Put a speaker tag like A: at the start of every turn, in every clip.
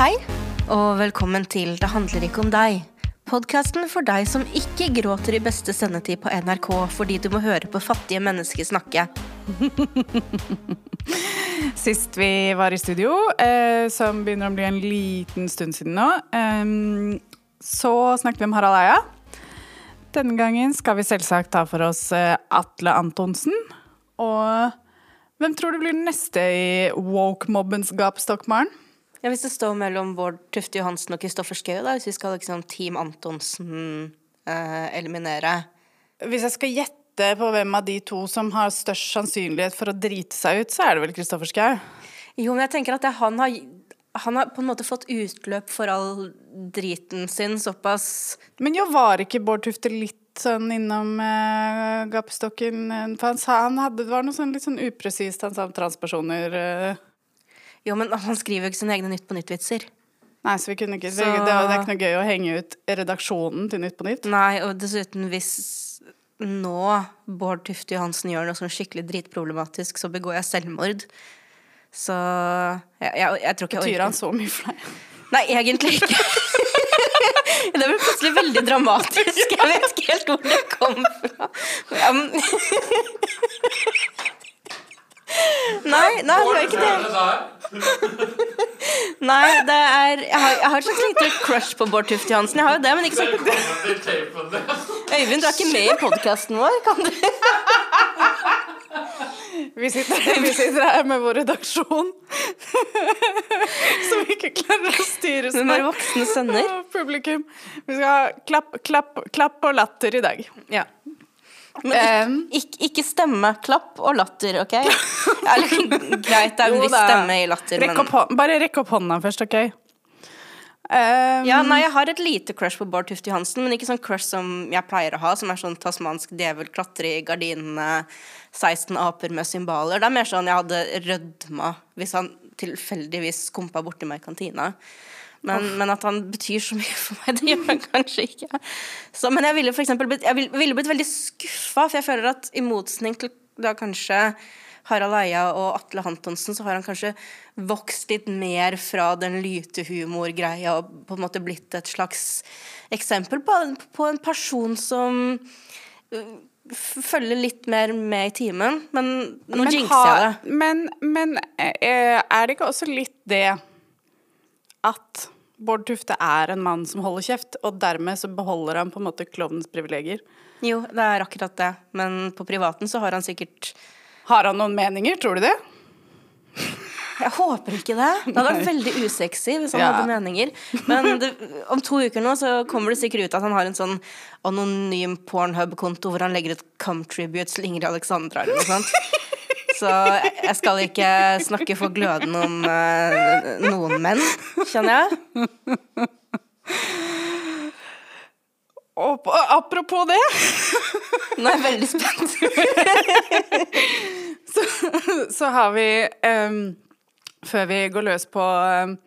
A: Hei, og velkommen til Det handler ikke om deg. Podkasten for deg som ikke gråter i beste sendetid på NRK fordi du må høre på fattige mennesker snakke.
B: Sist vi var i studio, eh, som begynner å bli en liten stund siden nå, eh, så snakket vi om Harald Eia. Denne gangen skal vi selvsagt ta for oss eh, Atle Antonsen. Og hvem tror du blir den neste i woke-mobbens gapstokk, Maren?
A: Ja, Hvis det står mellom Bård Tufte Johansen og Kristoffer Schou, hvis vi skal liksom Team Antonsen eh, eliminere
B: Hvis jeg skal gjette på hvem av de to som har størst sannsynlighet for å drite seg ut, så er det vel Kristoffer Schou?
A: Jo, men jeg tenker at det, han, har, han har på en måte fått utløp for all driten sin såpass
B: Men jo, var ikke Bård Tufte litt sånn innom eh, gapestokken? For han sa han hadde, det var noe sånn litt sånn upresist, han sa om transpersoner. Eh.
A: Jo, men han skriver jo ikke sine egne Nytt på nytt-vitser.
B: Nei, så vi kunne ikke
A: Så-
B: det, det er ikke noe gøy å henge ut redaksjonen til Nytt på Nytt.
A: Nei, og dessuten hvis nå Bård Tufte Johansen gjør noe sånn skikkelig dritproblematisk, så begår jeg selvmord. Så jeg, jeg, jeg tror ikke jeg
B: Betyr han så mye for deg?
A: Nei, egentlig ikke. Det ble plutselig veldig dramatisk. Jeg vet ikke helt hvor det kom fra. Ja, men... Nei, nei, det er ikke det. Nei, det er Jeg har, jeg har et slags lite crush på Bård Tufte Johansen. Jeg har jo det, men ikke så Øyvind, du er ikke med i podkasten vår, kan du?
B: Vi sitter, vi sitter her med vår redaksjon, som ikke klarer å styre
A: Med våre voksne sønner.
B: Publikum. Vi skal ha klapp, klapp, klapp og latter i dag.
A: Ja. Men ikke, ikke, ikke stemme, klapp og latter, OK? Eller, greit, det er en viss stemme i latter,
B: Rekk
A: men
B: bare rekk opp hånda først, OK? Um,
A: Ja, nei, jeg har et lite crush på Bård Tufte Johansen, men ikke sånn crush som jeg pleier å ha, som er sånn tasmansk djevel, klatre i gardinene, 16 aper med cymbaler. Det er mer sånn jeg hadde rødma hvis han tilfeldigvis skumpa borti meg i kantina. Men, men at han betyr så mye for meg, det gjør han kanskje ikke. Så, men jeg ville for eksempel blitt, jeg ville blitt veldig skuffa, for jeg føler at i motsetning til da kanskje Harald Eia og Atle Antonsen, så har han kanskje vokst litt mer fra den lytehumorgreia og på en måte blitt et slags eksempel på, på en person som øh, følger litt mer med i timen. Men nå jinxer jeg det.
B: Men, men eh, er det ikke også litt det at Bård Tufte er en mann som holder kjeft, og dermed så beholder han på en måte klovnens privilegier?
A: Jo, det er akkurat det. Men på privaten så har han sikkert
B: Har han noen meninger, tror du det?
A: Jeg håper ikke det. Det hadde vært veldig usexy hvis han
B: Ja.
A: hadde meninger. Men det, om to uker nå så kommer det sikkert ut at han har en sånn anonym Pornhub-konto hvor han legger ut cum tributes til Ingrid Alexandra eller noe sånt. Så jeg skal ikke snakke for gløden om eh, noen menn, kjenner jeg.
B: Og apropos det,
A: Nå er jeg veldig spent.
B: så har vi um, Før vi går løs på em,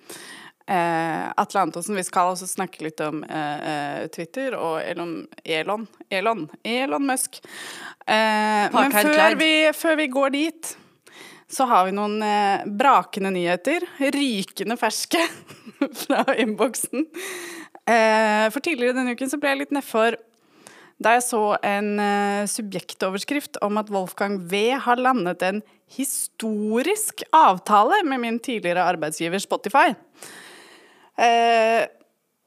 B: eh, Atle Antonsen, vi skal også snakke litt om eh, eh, Twitter og Elon Elon, Elon, Elon Musk. Eh, men før vi, før vi går dit, så har vi noen eh, brakende nyheter. Rykende ferske fra innboksen. Eh, for tidligere denne uken så ble jeg litt nedfor da jeg så en subjektoverskrift om at Wolfgang V har landet en historisk avtale med min tidligere arbeidsgiver Spotify. Eh,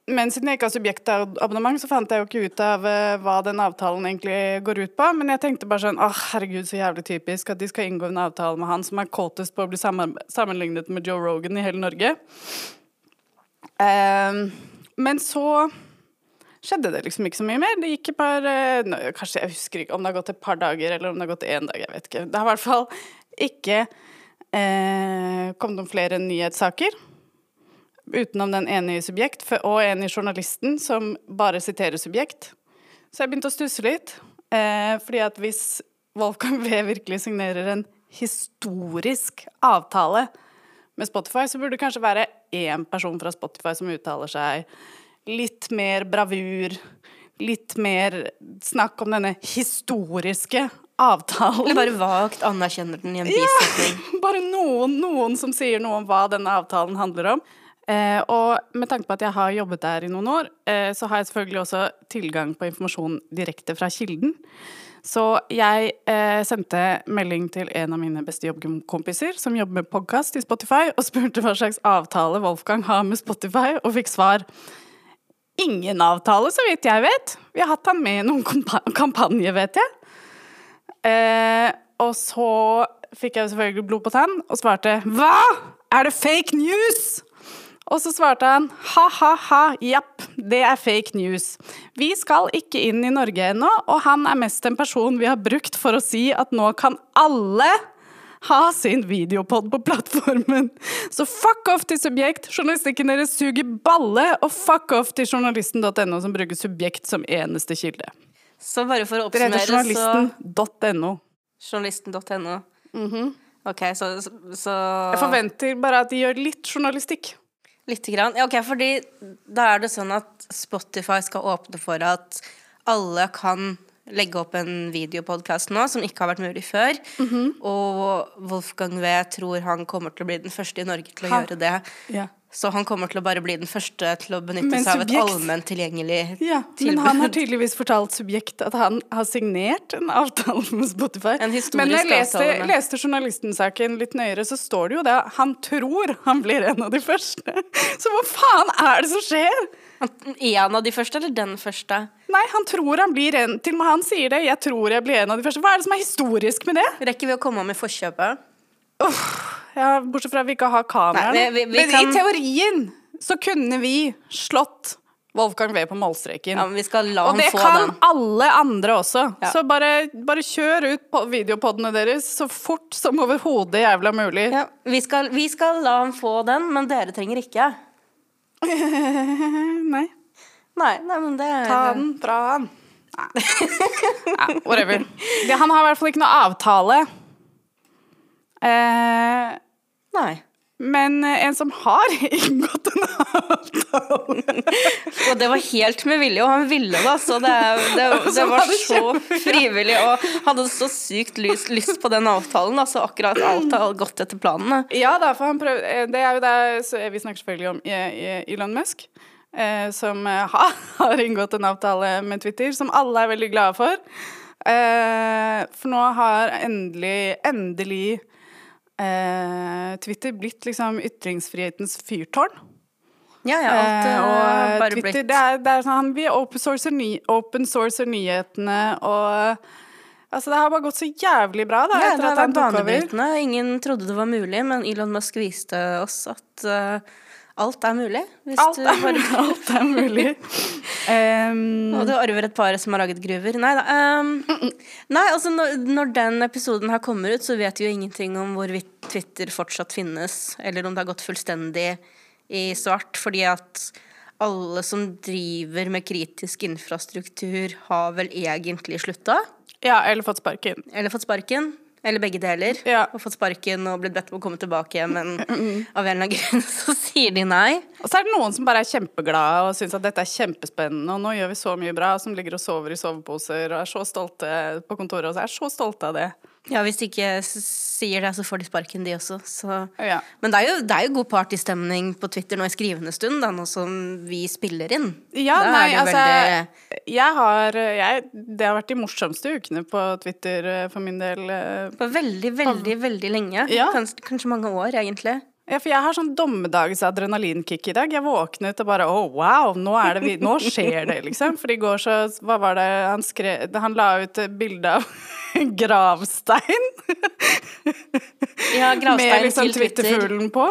B: men siden jeg ikke har subjektabonnement, så fant jeg jo ikke ut av eh, hva den avtalen egentlig går ut på. Men jeg tenkte bare sånn åh, herregud, så jævlig typisk at de skal inngå en avtale med han som er kåtest på å bli sammenlignet med Joe Rogan i hele Norge. Eh, men så skjedde det liksom ikke så mye mer. Det gikk et par Kanskje jeg husker ikke om det har gått et par dager, eller om det har gått én dag. Jeg vet ikke. Det har i hvert fall ikke eh, kommet noen flere nyhetssaker. Utenom den ene i Subjekt og en i Journalisten, som bare siterer Subjekt. Så jeg begynte å stusse litt. Eh, fordi at hvis Wolfgang V virkelig signerer en historisk avtale med Spotify, så burde det kanskje være én person fra Spotify som uttaler seg litt mer bravur, litt mer snakk om denne historiske avtalen.
A: Eller bare vagt anerkjenner den i en bisetning.
B: Bare noen, noen som sier noe om hva denne avtalen handler om. Eh, og med tanke på at jeg har jobbet der i noen år, eh, så har jeg selvfølgelig også tilgang på informasjon direkte fra kilden. Så jeg eh, sendte melding til en av mine beste jobbkompiser som jobber med podkast i Spotify, og spurte hva slags avtale Wolfgang har med Spotify, og fikk svar ingen avtale, så vidt jeg vet. Vi har hatt han med i noen kampanjer, kampanje, vet jeg. Eh, og så fikk jeg selvfølgelig blod på tann og svarte Hva?! Er det fake news?! Og så svarte han ha-ha-ha, japp, det er fake news. Vi skal ikke inn i Norge ennå, og han er mest en person vi har brukt for å si at nå kan alle ha sin videopod på plattformen. Så fuck off til Subjekt, journalistikken deres suger balle, og fuck off til journalisten.no som bruker Subjekt som eneste kilde.
A: Så bare for å
B: Det heter
A: oppsummere,
B: journalisten.no.
A: Journalisten.no. Ok, så, så, så
B: Jeg forventer bare at de gjør litt journalistikk.
A: Lite grann. Ja, ok, fordi da er det sånn at Spotify skal åpne for at alle kan legge opp en videopodkast nå, som ikke har vært mulig før.
B: Mhm.
A: Og Wolfgang V tror han kommer til å bli den første i Norge til å
B: Ha.
A: gjøre det.
B: Ja.
A: Så han kommer til å bare bli den første til å benytte
B: Men
A: seg av et allment tilgjengelig
B: Ja, men han har tydeligvis fortalt Subjekt at han har signert en avtale med Spotify.
A: En historisk
B: men jeg leste,
A: avtale
B: leste journalistensaken litt nøyere, så står det jo det. Han tror han blir en av de første. Så hva faen er det som skjer?
A: En av de første, eller den første?
B: Nei, han tror han blir en Til og med han sier det. Jeg tror jeg blir en av de første. Hva er det som er historisk med det?
A: Rekker vi å komme med forkjøpet?
B: Ja, Bortsett fra at vi ikke har
A: kameraene.
B: Men
A: kan-
B: i teorien så kunne vi slått Wolfgang V på målstreken.
A: Ja, men vi skal la
B: Og det
A: få
B: kan
A: den.
B: alle andre også.
A: Ja.
B: Så bare, bare kjør ut på videopodene deres så fort som overhodet jævla mulig.
A: Ja, vi, skal, vi skal la ham få den, men dere trenger ikke.
B: Nei,
A: Nei, nei, men det
B: ta den fra han. Nei. Whatever. Han har i hvert fall ikke noe avtale. Eh,
A: Nei.
B: men en som har inngått en avtale
A: Og det var helt med vilje, og han ville da, så det, det, det var så frivillig. Og hadde så sykt lyst, lyst på den avtalen, så akkurat alt har gått etter planene.
B: Ja da, for han prøv, eh, det er jo det så Vi snakker selvfølgelig om eh, eh, Elon Musk, eh, som eh, har inngått en avtale med Twitter, som alle er veldig glade for. Eh, for nå har endelig, endelig eh, Twitter blitt liksom ytringsfrihetens fyrtårn.
A: Ja, ja, alt
B: Eh,
A: eh,
B: og
A: bare
B: Twitter,
A: blitt
B: det er, det er sånn, vi open sourcer, ny, open nyhetene, og Altså, det har bare gått så jævlig bra, da,
A: ja,
B: etter
A: det
B: at han tok over.
A: Ingen trodde det var mulig, men Elon Musk viste oss at eh, alt er mulig. Hvis
B: Alt
A: du
B: er,
A: bare
B: alt er mulig. Um,
A: Og du arver et par som har laget gruver. Nei da. Um, nei, altså når, når den episoden her kommer ut, så vet vi jo ingenting om hvorvidt Twitter fortsatt finnes, eller om det har gått fullstendig i svart, fordi at alle som driver med kritisk infrastruktur, har vel egentlig slutta.
B: ja, eller fått sparken.
A: Eller fått sparken. Eller begge deler.
B: Ja.
A: Og fått sparken og blitt bedt om å komme tilbake igjen, men av en eller annen grunn så sier de nei.
B: Og så er det noen som bare er kjempeglade og syns at dette er kjempespennende, og nå gjør vi så mye bra, som ligger og sover i soveposer og er så stolte på kontoret og er så stolte av det.
A: Ja, hvis de ikke sier det, så får de sparken, de også. Så.
B: Ja.
A: Men det er, jo, det er jo god partystemning på Twitter nå i skrivende stund, da, nå som vi spiller inn.
B: Ja,
A: Da
B: nei, altså
A: veldig-
B: jeg har, jeg, Det har vært de morsomste ukene på Twitter eh, for min del. På
A: For veldig, veldig, veldig lenge.
B: Ja.
A: Kanskje, kanskje mange år, egentlig.
B: Ja, for jeg har sånn dommedagsadrenalinkick i dag. Jeg våknet og bare oh, wow, nå, det vi, nå skjer det, liksom. For i går så Hva var det han skrev Han la ut bilde av gravstein
A: Ja, gravstein
B: med liksom. Twitter-fuglen på.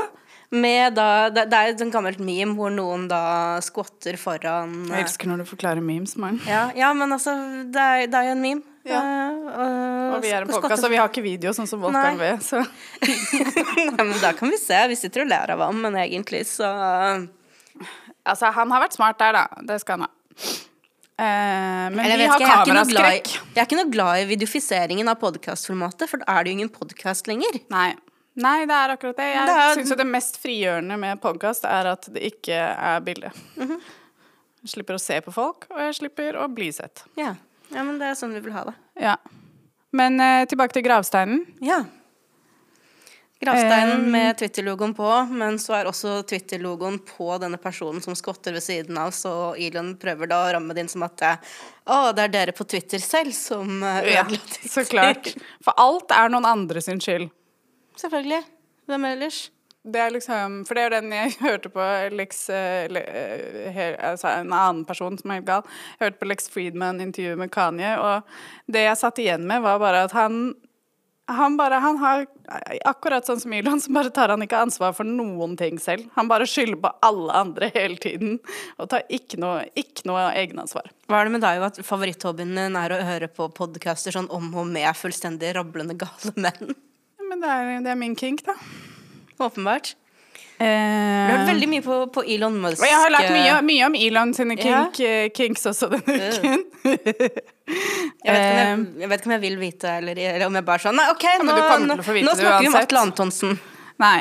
A: Med da, det, er er et sånt gammelt meme hvor noen da skvatter foran
B: Jeg elsker når du forklarer memes, Maren.
A: ja, ja, men altså, det er, det er jo en meme.
B: Ja.
A: Uh, og,
B: vi er en podkast, og vi har ikke video, sånn som Wolfgang
A: Nei.
B: V. Så
A: Nei, men da kan vi se. Vi sitter og ler av ham, men egentlig så
B: altså, han har vært smart der, da. Det skal han ha. Uh, men
A: Eller
B: vi har
A: ikke, er
B: kameraskrekk.
A: Jeg er ikke noe glad i videofiseringen av podkastformatet, for da er det jo ingen podkast lenger.
B: Nei. Nei, det er akkurat det. Jeg
A: Det er-
B: syns jo det mest frigjørende med podkast er at det ikke er bilde.
A: Mhm.
B: Jeg slipper å se på folk, og jeg slipper å bli sett.
A: Ja. Ja, men det er sånn vi vil ha det.
B: Ja. Men eh, tilbake til gravsteinen.
A: Ja. Gravsteinen
B: Um,
A: med Twitter-logoen på, men så er også Twitter-logoen på denne personen som skotter ved siden av, så Elon prøver da å ramme det inn som at det, å, det er dere på Twitter selv som eh,
B: Ja,
A: ødela Twitter.
B: så klart. For alt er noen andre sin skyld.
A: Selvfølgelig. Hvem ellers?
B: Det er liksom, for det er den jeg hørte på Lex eh, eh, altså En annen person som er helt gal. Jeg hørte på Lex Friedman intervjuet med Kanye, og det jeg satt igjen med, var bare at han han bare, han har, akkurat sånn som Elon, så bare tar han ikke ansvar for noen ting selv. Han bare skylder på alle andre hele tiden, og tar ikke noe, ikke noe egenansvar.
A: Hva er det med deg at favoritthobbyen din er å høre på podcaster sånn om og med fullstendig rablende gale menn?
B: Men det er, det er min kink, da.
A: Åpenbart.
B: Eh,
A: Du har hørt veldig mye på, på Elon Musk.
B: Og jeg har lært mye, mye om Elon sine kink, eh, kinks også denne uken.
A: Jeg vet, jeg, jeg vet ikke om jeg vil vite, eller, eller om jeg bare sånn Nei, OK, nå, nå, nå snakker vi om. Atle Antonsen.
B: Nei.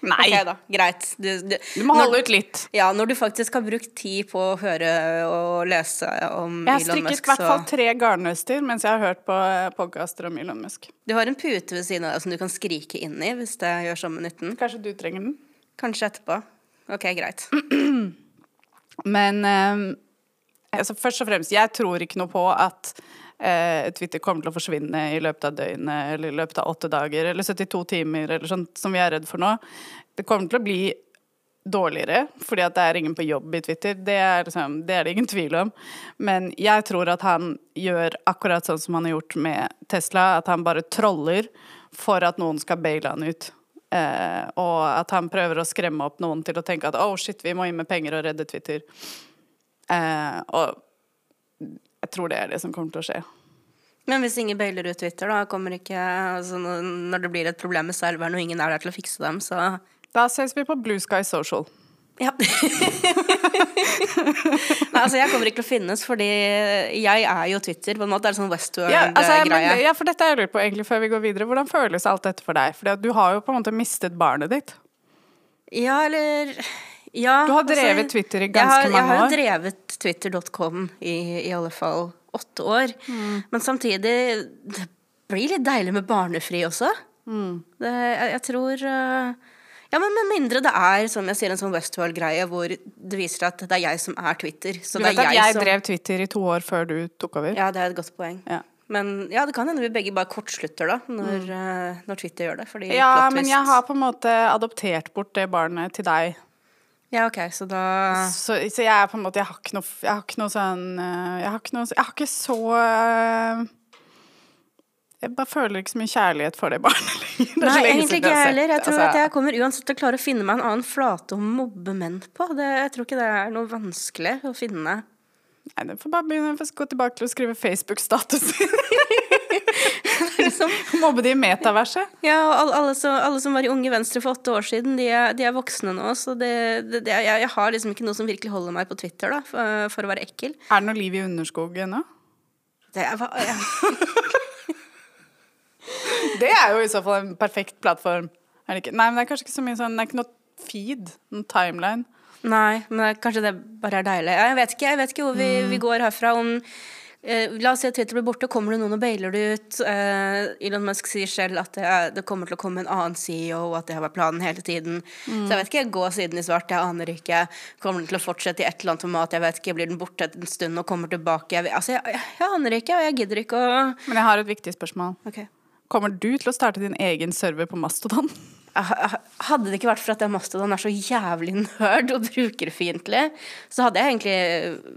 B: Nei.
A: Ok, da. Greit. Du, du,
B: Du må
A: når-
B: holde ut litt.
A: Ja, når du faktisk har brukt tid på å høre og lese om
B: Jeg har
A: Elon
B: strikket i hvert fall tre garnnøster mens jeg har hørt på podkaster om Elon Musk.
A: Du har en pute ved siden av deg som du kan skrike inn i hvis det gjør samme nytten.
B: Kanskje du trenger den?
A: Kanskje etterpå. Ok, greit.
B: Men um, altså først og fremst, jeg tror ikke noe på at eh, Twitter kommer til å forsvinne i løpet av døgnet eller i løpet av åtte dager eller 72 timer eller sånt som vi er redd for nå. Det kommer til å bli dårligere fordi at det er ingen på jobb i Twitter. Det er, liksom, det er det ingen tvil om. Men jeg tror at han gjør akkurat sånn som han har gjort med Tesla, at han bare troller for at noen skal baile han ut. Eh, og at han prøver å skremme opp noen til å tenke at oh shit, vi må inn med penger og redde Twitter. Eh, og jeg tror det er det som kommer til å skje.
A: Men hvis ingen bøyler ut Twitter, da kommer ikke altså, når- det blir et problem med serveren og ingen er der til å fikse dem, så
B: Da ses vi på Blue Sky Social.
A: Ja. Nei, altså, jeg kommer ikke til å finnes, fordi jeg er jo Twitter. På en måte Det er sånn Westworld-greie.
B: Ja, altså, ja, for dette jeg lurt på egentlig før vi går videre. Hvordan føles alt dette for deg? For du har jo på en måte mistet barnet ditt.
A: Ja, eller ja,
B: Du har drevet Twitter i ganske
A: har,
B: mange
A: Jeg har drevet twitter.com i, i alle fall åtte år.
B: Mm.
A: Men samtidig Det blir litt deilig med barnefri også.
B: Mm.
A: Det, jeg, jeg tror uh, Ja, men med mindre det er som jeg sier, en sånn Westworld-greie hvor det viser at det er jeg som er Twitter. Så
B: Du
A: det
B: vet at
A: jeg,
B: jeg
A: som
B: drev Twitter i to år før du tok over?
A: Ja, det er et godt poeng.
B: Ja.
A: Men ja, det kan hende vi begge bare kortslutter da, når, uh, når Twitter gjør det.
B: Mm. Ja, men jeg har på en måte adoptert bort det barnet til deg.
A: Ja, ok, så da
B: Så, så jeg er på en måte Jeg har ikke noe, jeg har ikke noe sånn eh, Jeg har ikke noe Jeg har ikke så eh, Jeg bare føler ikke så mye kjærlighet for det barnet lenger. Er
A: Nei, egentlig ikke jeg heller. Jeg tror
B: Altså,
A: at jeg kommer uansett til å klare å finne meg en annen flate å mobbe menn på. Det, jeg tror ikke det er noe vanskelig å finne.
B: Nei, den får bare begynne å gå tilbake til å skrive Facebook-statuser.
A: Liksom,
B: Mobbe de i metaverset.
A: ja, og alle, alle, som, alle som var i Unge Venstre for åtte år siden, de er, de er voksne nå. Så det, det, det, jeg, jeg har liksom ikke noe som virkelig holder meg på Twitter, da, for, for å være ekkel.
B: Er det noe liv i underskog ennå?
A: Det er, jeg,
B: Det er jo i så fall en perfekt plattform. Er det ikke? Nei, men det er kanskje ikke så mye sånn Det er ikke noe feed, noen timeline.
A: Nei, men kanskje det bare er deilig. Jeg vet ikke, jeg vet ikke hvor vi, vi går herfra. Om eh, La oss si at Twitter blir borte, kommer det noen og bailer det ut? Eh, Elon Musk sier selv at det, er, det kommer til å komme en annen CEO, og at det har vært planen hele tiden. Så jeg vet ikke, gå siden i svart, jeg aner ikke. Kommer den til å fortsette i et eller annet format, jeg vet ikke. Blir den borte en stund og kommer tilbake? Jeg, altså, jeg, jeg, jeg aner ikke, og jeg gidder ikke å
B: Men jeg har et viktig spørsmål.
A: Okay.
B: Kommer du til å starte din egen server på Mastodon?
A: Hadde det ikke vært for at Mastodon er så jævlig nerd og brukerfiendtlig, så hadde jeg egentlig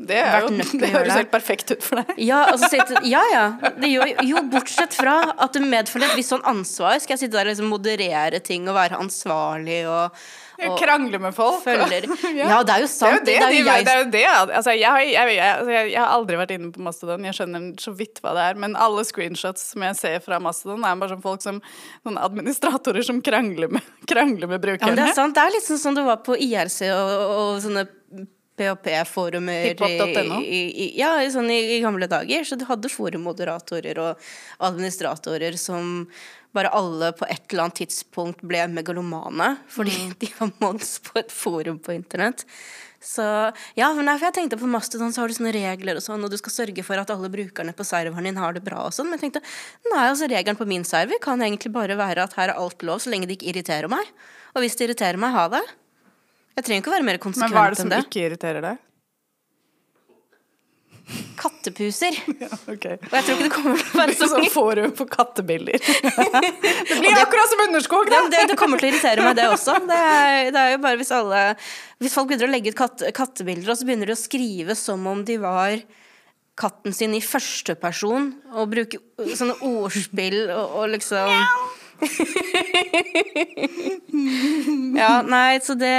B: Det,
A: vært
B: jo,
A: nødt til å gjøre
B: høres
A: det.
B: helt perfekt ut for deg.
A: Ja, altså, ja, ja. Det gjør, jo, bortsett fra at det medfølger et visst sånn ansvar. Skal jeg sitte der og liksom moderere ting og være ansvarlig og,
B: Krangle med folk.
A: følger Ja, det er jo sant.
B: Det er jo det.
A: jo
B: det jo det. Jeg har aldri vært inne på Mastodon. Jeg skjønner så vidt hva det er. Men alle screenshots som jeg ser fra Mastodon, er bare sånn folk som noen administratorer som krangler med, krangle med
A: Ja,
B: brukerne.
A: det er sant. Det er litt sånn som det var på IRC og, og sånne PHP-forumer i, ja, sånn i, i gamle dager. Så du hadde forummoderatorer og administratorer som bare alle på et eller annet tidspunkt ble megalomane fordi de var mons på et forum på internett. Så ja, men derfor jeg tenkte på Mastodon så har du sånne regler og sånn, og du skal sørge for at alle brukerne på serveren din har det bra og sånn. Men jeg tenkte nei, altså regelen på min server kan egentlig bare være at her er alt lov så lenge det ikke irriterer meg. Og hvis det irriterer meg, ha det. Jeg trenger ikke å være mer konsekvent enn det.
B: Men hva er det som
A: det.
B: ikke irriterer deg?
A: Kattepuser.
B: Ok.
A: Og jeg tror ikke det kommer til å være så mye.
B: forum for kattebilder. det blir akkurat som underskog,
A: Ja,
B: da!
A: det, det kommer til å irritere meg, det også. Det er, det er jo bare hvis alle Hvis folk begynner å legge ut katt, kattebilder, og så begynner de å skrive som om de var katten sin i førsteperson, og bruke sånne ordspill og, og liksom Ja, nei, så det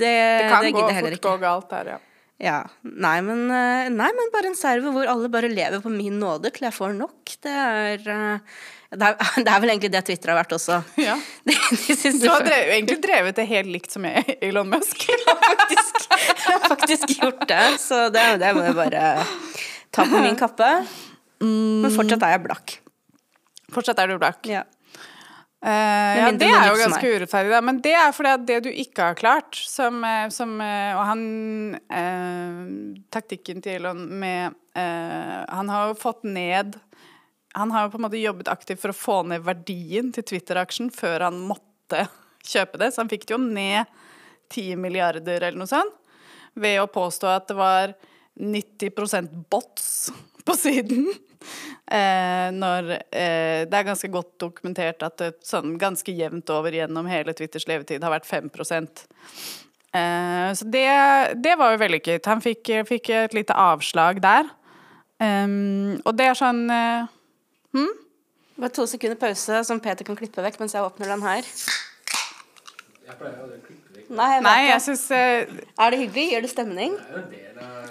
A: Det,
B: Det kan
A: det
B: gå
A: gidder jeg heller
B: fort gå galt her, ja.
A: Ja. Nei men, eh, nei, men bare en server hvor alle bare lever på min nåde til jeg får nok. Det er eh, Det er, det er vel egentlig det Twitter har vært også.
B: Ja.
A: De, de
B: Du har drevet, egentlig drevet det helt likt som jeg, Elon Musk.
A: faktisk, jeg har faktisk gjort det, så det, det må jeg bare ta på min kappe. Men fortsatt er jeg blakk.
B: Fortsatt er du blakk.
A: Ja.
B: Eh, ja, det er jo ganske urettferdig, da. Men det er fordi at det du ikke har klart, som, eh, som eh, Og han eh, Taktikken til Elon med eh, Han har jo fått ned Han har jo på en måte jobbet aktivt for å få ned verdien til Twitter-aksjen før han måtte kjøpe det, så han fikk det jo ned 10 milliarder eller noe sånt, ved å påstå at det var 90% bots på siden. Eh, når eh, det er ganske godt dokumentert at det sånn ganske jevnt over gjennom hele Twitters levetid har vært 5 eh, Så det, det var jo vellykket. Han fikk, fikk et lite avslag der. Um, og det er sånn eh,
A: Bare to sekunder pause som Peter kan klippe vekk mens jeg åpner den her. Nei, jeg
B: Nei, jeg syns uh,
A: Er det hyggelig? Gir det stemning?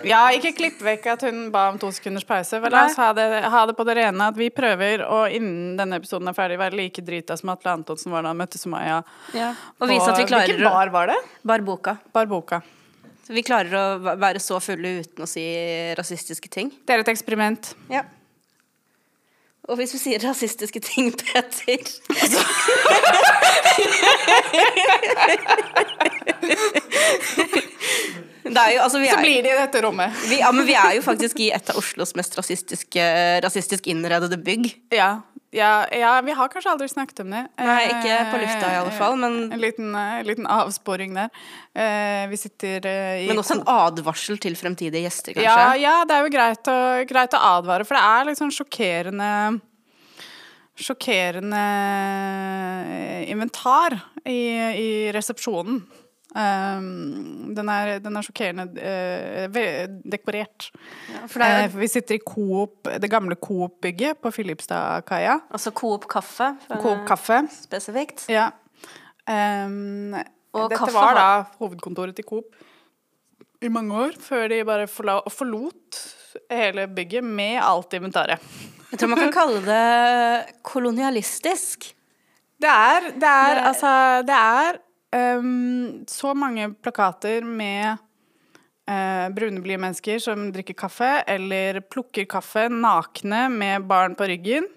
B: Ja, ikke klipp vekk at hun ba om to sekunders pause. Vel, la oss ha det, ha det på det rene at vi prøver å innen denne episoden er ferdig, være like drita som Atle Antonsen var da han møtte Sumaya.
A: Ja. Og vise at vi klarer
B: Hvilken bar var det?
A: Barboka.
B: Barboka.
A: Så vi klarer å være så fulle uten å si rasistiske ting.
B: Det er et eksperiment.
A: Ja. Og hvis vi sier rasistiske ting, Peter er jo, altså, vi
B: Så
A: er,
B: blir de i dette rommet.
A: vi, ja, men vi er jo faktisk i et av Oslos mest rasistisk innredede bygg.
B: Ja. Ja, ja, vi har kanskje aldri snakket om det.
A: Nei, ikke på lufta i alle fall, men,
B: En liten, eh, en liten avsporing der. Eh, vi sitter eh, i
A: men også en advarsel til fremtidige gjester, kanskje.
B: Ja, ja, det er jo greit å, greit å advare, for det er litt sånn sjokkerende Sjokkerende eh, inventar i, i resepsjonen. Um, den, er, den er sjokkerende uh, dekorert.
A: det er
B: Eh, vi sitter i Coop, det gamle Coop-bygget på Filipstadkaia.
A: Altså Coop kaffe.
B: Coop kaffe.
A: Spesifikt.
B: Ja. Um, dette var da hovedkontoret til Coop i mange år, før de bare forla forlot hele bygget med alt inventaret.
A: Jeg tror man kan kalle det kolonialistisk.
B: Det er, det er,
A: Det-
B: altså Det er um, så mange plakater med uh, brune, blide mennesker som drikker kaffe, eller plukker kaffe nakne med barn på ryggen.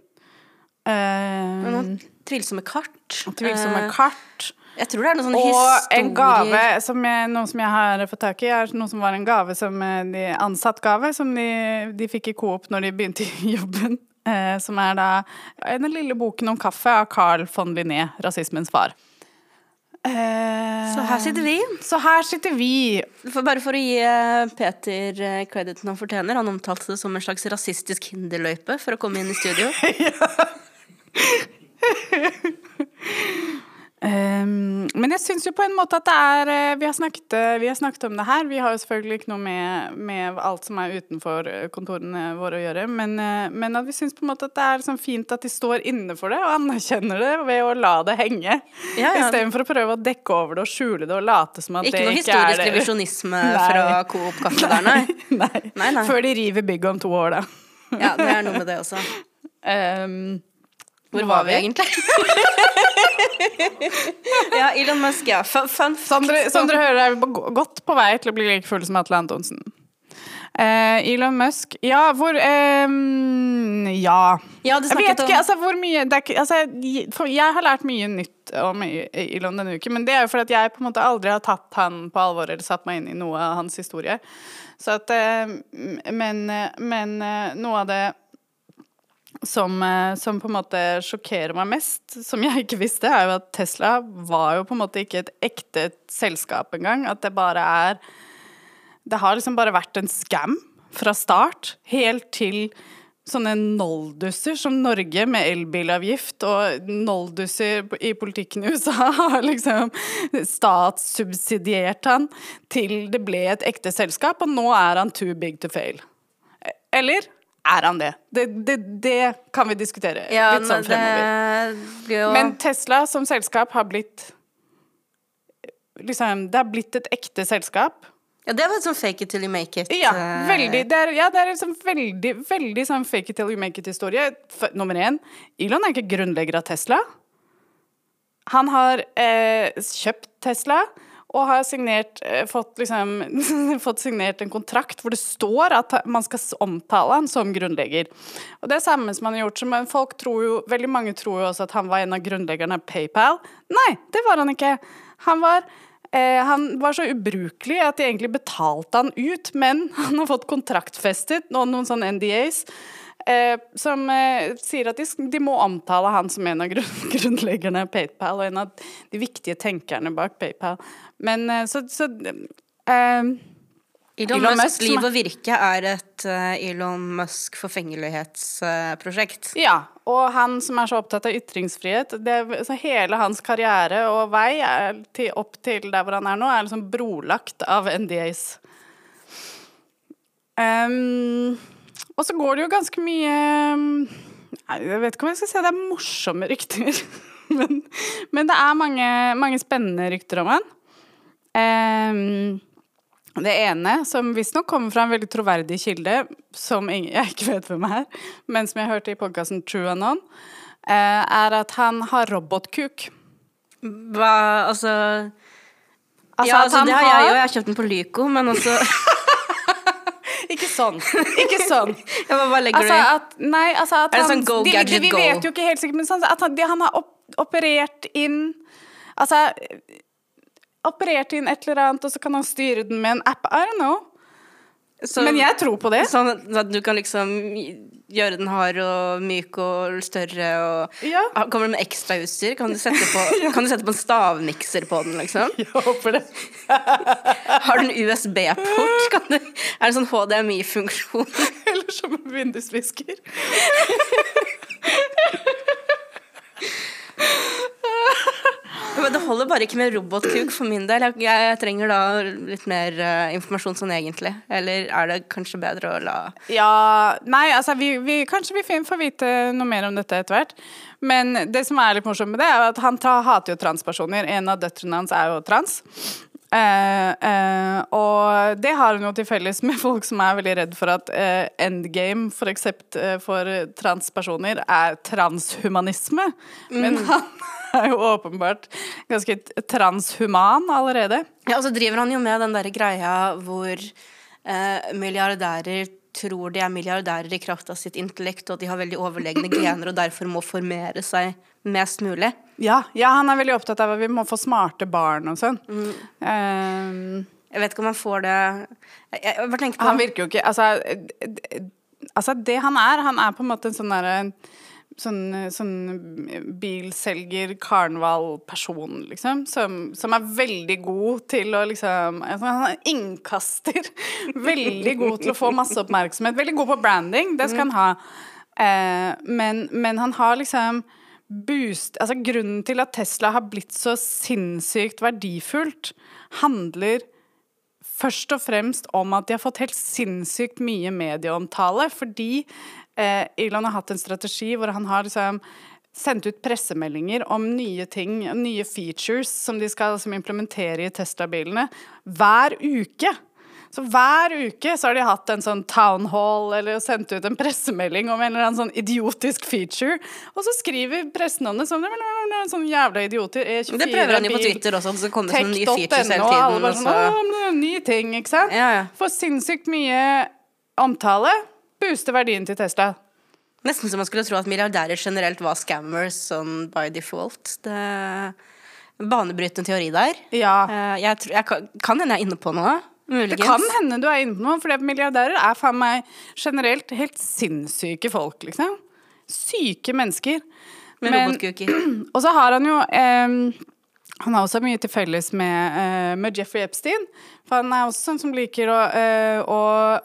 B: Uh,
A: noen tvilsomme kart.
B: tvilsomme
A: Eh,
B: kart.
A: Jeg tror det er noen sånne
B: Og
A: historier
B: en gave, som jeg, noe som jeg har fått tak i, er noe som var en gave som eh, de ansatt gave, som de, de fikk i Coop når de begynte i jobben. Eh, som er da den lille boken om kaffe av Carl von Linné, rasismens far.
A: Så her sitter vi.
B: Så her sitter vi.
A: For bare for å gi eh, Peter eh, crediten han fortjener. Han omtalte det som en slags rasistisk hinderløype for å komme inn i studio.
B: Um, men jeg syns jo på en måte at det er eh, vi har, snakket, eh, vi har snakket om det her. Vi har jo selvfølgelig ikke noe med, med alt som er utenfor eh, kontorene våre å gjøre. Men, men at vi syns på en måte at det er sånn fint at de står inne for det og anerkjenner det ved å la det henge.
A: Ja, ja.
B: Istedenfor å prøve å dekke over det og skjule det og late som at
A: Ikke
B: det
A: noe
B: ikke noe
A: historisk revisjonisme fra Coop Kaffe der, nei.
B: nei.
A: Nei, nei.
B: Før de river bygget om to år, da.
A: Ja, det er noe med det også.
B: Um,
A: Hvor var vi egentlig? ja, Elon Musk, ja. Fun, fun fact.
B: Som dere, hører, er vi godt på vei til å bli like fulle som Atle Antonsen. Eh, Elon Musk Ja, hvor ehm, Ja.
A: Ja,
B: Jeg vet
A: om
B: ikke altså, hvor mye det er, ikke- altså, for Jeg har lært mye nytt om Elon denne uken, men det er jo fordi at jeg på en måte aldri har tatt han på alvor eller satt meg inn i noe av hans historie. Så at eh, Men, men eh, noe av det som, eh, som på en måte sjokkerer meg mest, som jeg ikke visste, er jo at Tesla var jo på en måte ikke et ekte selskap engang. At det bare er Det har liksom bare vært en scam fra start, helt til sånne noldusser som Norge med elbilavgift og noldusser i politikken i USA har liksom statssubsidiert han til det ble et ekte selskap, og nå er han too big to fail. Eller er han det? Det, det, det kan vi diskutere
A: ja,
B: litt sånn fremover.
A: jo
B: Men Tesla som selskap har blitt liksom, Det har blitt et ekte selskap.
A: Ja, det var sånn fake it till you make it.
B: Ja,
A: eh,
B: veldig. Det er, ja, det er liksom veldig, veldig sånn fake it till you make it-historie. Nummer én, Elon er ikke grunnlegger av Tesla. Han har eh, kjøpt Tesla og har signert, eh, fått, liksom, fått signert en kontrakt hvor det står at man skal omtale han som grunnlegger. Og det er samme som han har gjort. Men folk tror jo, veldig mange tror jo også at han var en av grunnleggerne av PayPal. Nei, det var han ikke. Han var Eh, han var så ubrukelig at de egentlig betalte han ut, men han har fått kontraktfestet nå noen sånne NDAs eh, som eh, sier at de, de må omtale han som en av grunn, grunnleggerne av PayPal og en av de viktige tenkerne bak PayPal. Men eh, så, så eh,
A: Elon,
B: Elon Musk, Musk
A: liv og virke er et eh, Elon Musk forfengelighetsprosjekt.
B: Ja, og han som er så opptatt av ytringsfrihet det, så Hele hans karriere og vei til, opp til der hvor han er nå, er liksom brolagt av NDAs. Ehm, og så går det jo ganske mye nei, Jeg vet ikke om jeg skal si det er morsomme rykter. men, men det er mange, mange spennende rykter om han. Um, det ene, som visstnok kommer fra en veldig troverdig kilde, som jeg ikke vet hvem er, men som jeg hørte i podkasten True Anon, eh, er at han har robotkuk.
A: Hva, altså
B: Altså
A: Ja, altså, det har jeg jo. Jeg har kjøpt den på Lyco, men også
B: Ikke sånn. Ikke sånn.
A: Hva legger
B: Altså at, nei, altså at
A: det
B: han,
A: sånn go,
B: de,
A: gadget,
B: de, vi
A: go?
B: vet jo ikke helt sikkert, men sånn at han, de, han har opp, operert inn Altså Operert inn et eller annet, og så kan han styre den med en app. I don't know.
A: Så-
B: men jeg tror på det.
A: Sånn at du kan liksom gjøre den hard og myk og større og
B: Ja.
A: Ah, Kommer det med ekstrautstyr? Kan, du sette på- kan du sette på en stavmikser på den, liksom?
B: Jeg håper det.
A: Har du en USB-port? Er det sånn HDMI-funksjon?
B: Eller som en vindusvisker.
A: Men det holder bare ikke med robotkuk for min del. Jeg, jeg trenger da litt mer uh, informasjon sånn egentlig. Eller er det kanskje bedre å la
B: Ja Nei, altså, vi, vi, kanskje vi får vite noe mer om dette etter hvert. Men det som er litt morsomt med det, er at han hater jo transpersoner. En av døtrene hans er jo trans. Eh, eh, og det har hun jo til felles med folk som er veldig redd for at eh, endgame for eksept, for transpersoner er transhumanisme. Men han er jo åpenbart ganske transhuman allerede.
A: Ja, og så driver han jo med den derre greia hvor milliardærer tror de er milliardærer i kraft av sitt intellekt, og at de har veldig overlegne gener og derfor må formere seg mest mulig.
B: Ja, ja, han er veldig opptatt av at vi må få smarte barn og sånn. Eh,
A: Jeg vet ikke om han får det Jeg, jeg bare tenker på
B: Han virker jo ikke Altså, eh, eh, altså det han er, han er på en måte en sånn derre Sånn, sånn bilselger, karnevalperson, liksom. Som, som er veldig god til å liksom altså, Han er innkaster. Veldig god til å få masse oppmerksomhet. Veldig god på branding, det skal han ha. Eh, men, men han har liksom boost Altså grunnen til at Tesla har blitt så sinnssykt verdifullt, handler først og fremst om at de har fått helt sinnssykt mye medieomtale, fordi eh, Elon har hatt en strategi hvor han har liksom sendt ut pressemeldinger om nye ting, nye features som de skal liksom, implementere i Tesla-bilene hver uke. Så hver uke så har de hatt en sånn town hall eller sendt ut en pressemelding om en eller annen sånn idiotisk feature. Og så skriver pressen om det som sånn jævla idioter. E24
A: Det prøver han jo på Twitter også, det kommer sånne nye features hele
B: og alle
A: tiden.
B: bare sånn, «Å, det ny ting, ikke sant?
A: Ja, ja.
B: Får sinnssykt mye omtale. Booster verdien til Tesla.
A: Nesten som man skulle tro at milliardærer generelt var scammers sånn by default. Det Banebrytende teori der.
B: Ja.
A: Eh, Jeg, tror, jeg kan, kan hende jeg er inne på noe. Muligens.
B: Det kan hende du er inne på noe, for milliardærer er faen meg generelt helt sinnssyke folk, liksom. Syke mennesker.
A: Med
B: Men-
A: robotkuker.
B: Og så har han jo eh, Han har også mye til felles med, eh, med Jeffrey Epstein. For han er også sånn som liker å, eh, å,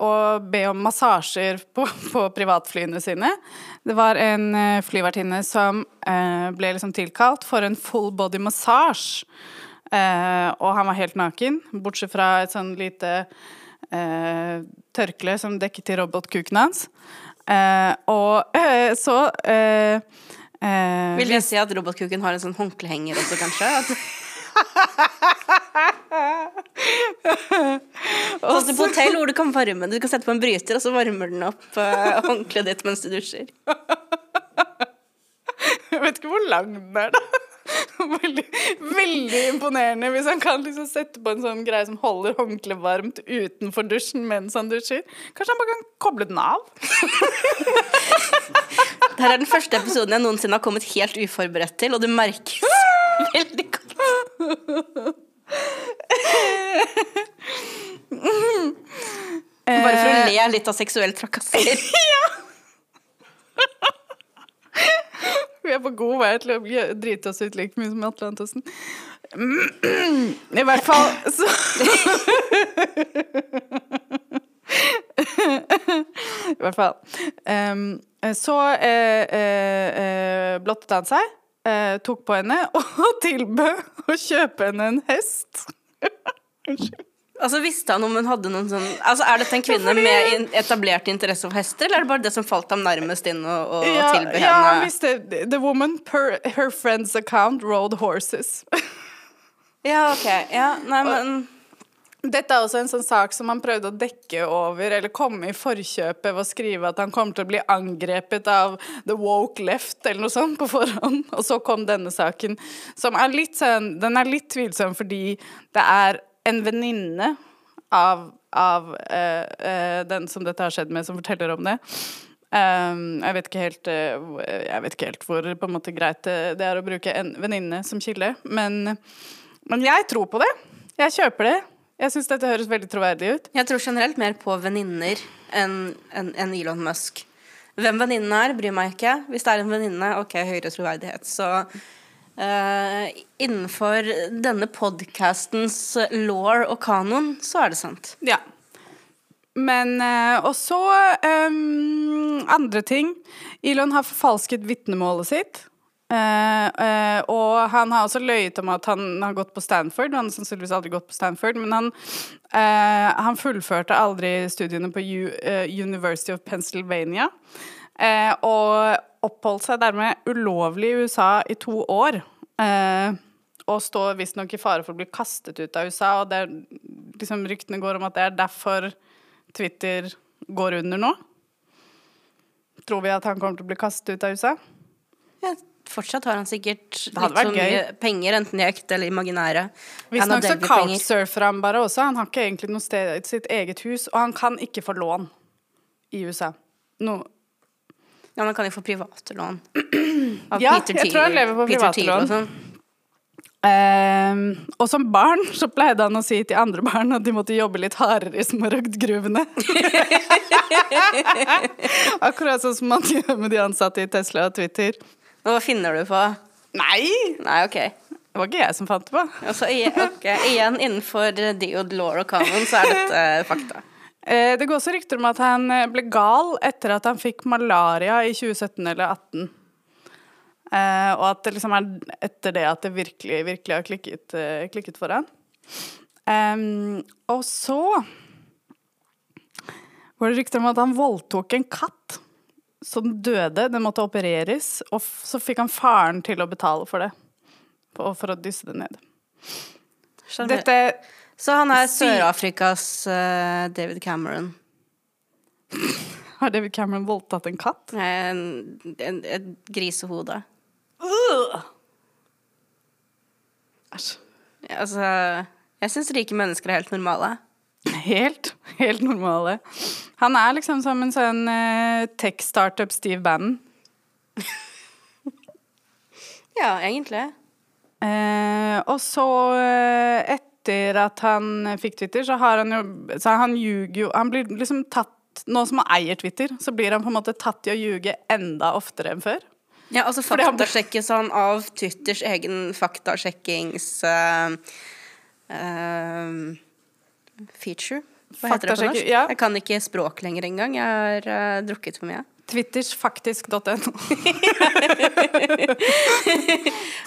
B: å be om massasjer på, på privatflyene sine. Det var en eh, flyvertinne som ble liksom tilkalt for en full body massage. Eh, og han var helt naken, bortsett fra et sånn lite eh, tørkle som dekket til robotkuken hans. Eh, og eh, så
A: Vil det si at robotkuken har en sånn håndklehenger også, kanskje? Sånn som på hotell hvor du kan varme Du kan sette på en bryter, og så varmer den opp uh, håndkleet ditt mens du dusjer.
B: Jeg vet ikke hvor lang den er, da. Veldig, veldig imponerende hvis han kan liksom sette på en sånn greie som holder håndkleet varmt utenfor dusjen mens han dusjer. Kanskje han bare kan koble den av?
A: Dette er den første episoden jeg noensinne har kommet helt uforberedt til, og det merkes veldig godt. Bare for å le litt av seksuell trakassering.
B: Vi er på god vei til å bli- drite oss ut like mye som Atle Antonsen. I hvert fall så I hvert fall. Um, så eh, eh, eh, blottet han seg, eh, tok på henne og tilbød å kjøpe henne en hest. Unnskyld.
A: Altså Visste han om hun hadde noen sånn Altså Er dette en kvinne med etablert interesse for hester, eller er det bare det som falt ham nærmest inn å, å
B: Ja,
A: tilby
B: ja, han
A: henne
B: visste The woman per her friend's account rode horses.
A: Ja, ok. Ja, nei, men
B: Dette er også en sånn sak som han prøvde å dekke over, eller komme i forkjøpet ved å skrive at han kommer til å bli angrepet av the woke left, eller noe sånt, på forhånd. Og så kom denne saken, som er litt sånn Den er litt tvilsom fordi det er en venninne av, av uh, uh, den som dette har skjedd med, som forteller om det. Um, jeg, vet ikke helt, uh, jeg vet ikke helt hvor på en måte greit det er å bruke en venninne som kilde, men, men jeg tror på det. Jeg kjøper det. Jeg syns dette høres veldig troverdig ut.
A: jeg tror generelt mer på venninner enn en, en Elon Musk. Hvem venninnen er, bryr meg ikke. Hvis det er en venninne, ok, høyere troverdighet. Så eh, innenfor denne podcastens law og kanon, så er det sant.
B: Ja. Men uh, Og så um, andre ting. Elon har forfalsket vitnemålet sitt. Uh, og han har også løyet om at han har gått på Stanford. Han har sannsynligvis aldri gått på Stanford, men han, han fullførte aldri studiene på U University of Pennsylvania. Og oppholdt seg dermed ulovlig i USA i to år. Eh, og står visstnok i fare for å bli kastet ut av USA. Og det er, liksom, ryktene går om at det er derfor Twitter går under nå. Tror vi at han kommer til å bli kastet ut av USA?
A: Ja, fortsatt har han sikkert litt så mye penger, enten i ekte eller imaginære.
B: Visstnok så couchsurfer han bare også. Han har ikke egentlig noe sted sitt eget hus, og han kan ikke få lån i USA. No.
A: Ja, man kan jo få private lån. Av
B: Ja,
A: Peter
B: jeg tror han lever på private
A: og
B: lån.
A: sånn.
B: Ehm, og som barn så pleide han å si til andre barn at de måtte jobbe litt hardere i smaragdgruvene. Akkurat sånn som man gjør med de ansatte i Tesla og Twitter.
A: Hva finner du på?
B: Nei!
A: Nei, ok.
B: Det var ikke jeg som fant det på.
A: Altså, igjen, igjen innenfor Diod law og kanon, så er dette fakta.
B: Eh, det går også rykter om at han eh, ble gal etter at han fikk malaria i 2017 eller 2018. Eh, og at det liksom er etter det at det virkelig, virkelig har klikket, klikket for han. Um, og så var det rykter om at han voldtok en katt som døde. Den måtte opereres. Og så fikk han faren til å betale for det. For, for å dysse det ned.
A: Skjønner.
B: Dette
A: Så han er Sør-Afrikas uh, David Cameron.
B: Har David Cameron voldtatt en katt?
A: En, en, et grisehode.
B: Æsj.
A: Altså, jeg syns rike mennesker er helt normale.
B: Helt, helt normale. Han er liksom som en sånn uh, tech-startup Steve Bannon.
A: Ja, egentlig.
B: Uh, og så, eh, etter at han fikk Twitter, så har han jo så Han ljuger jo Han blir liksom tatt Nå som han eier Twitter, så blir han på en måte tatt i å ljuge enda oftere enn før.
A: Ja, altså faktasjekkes han av Twitters egen faktasjekkings uh, uh, feature. Hva heter det på norsk?
B: ja.
A: Jeg kan ikke språk lenger engang. Jeg har uh, drukket for mye.
B: Twitters faktisk.no.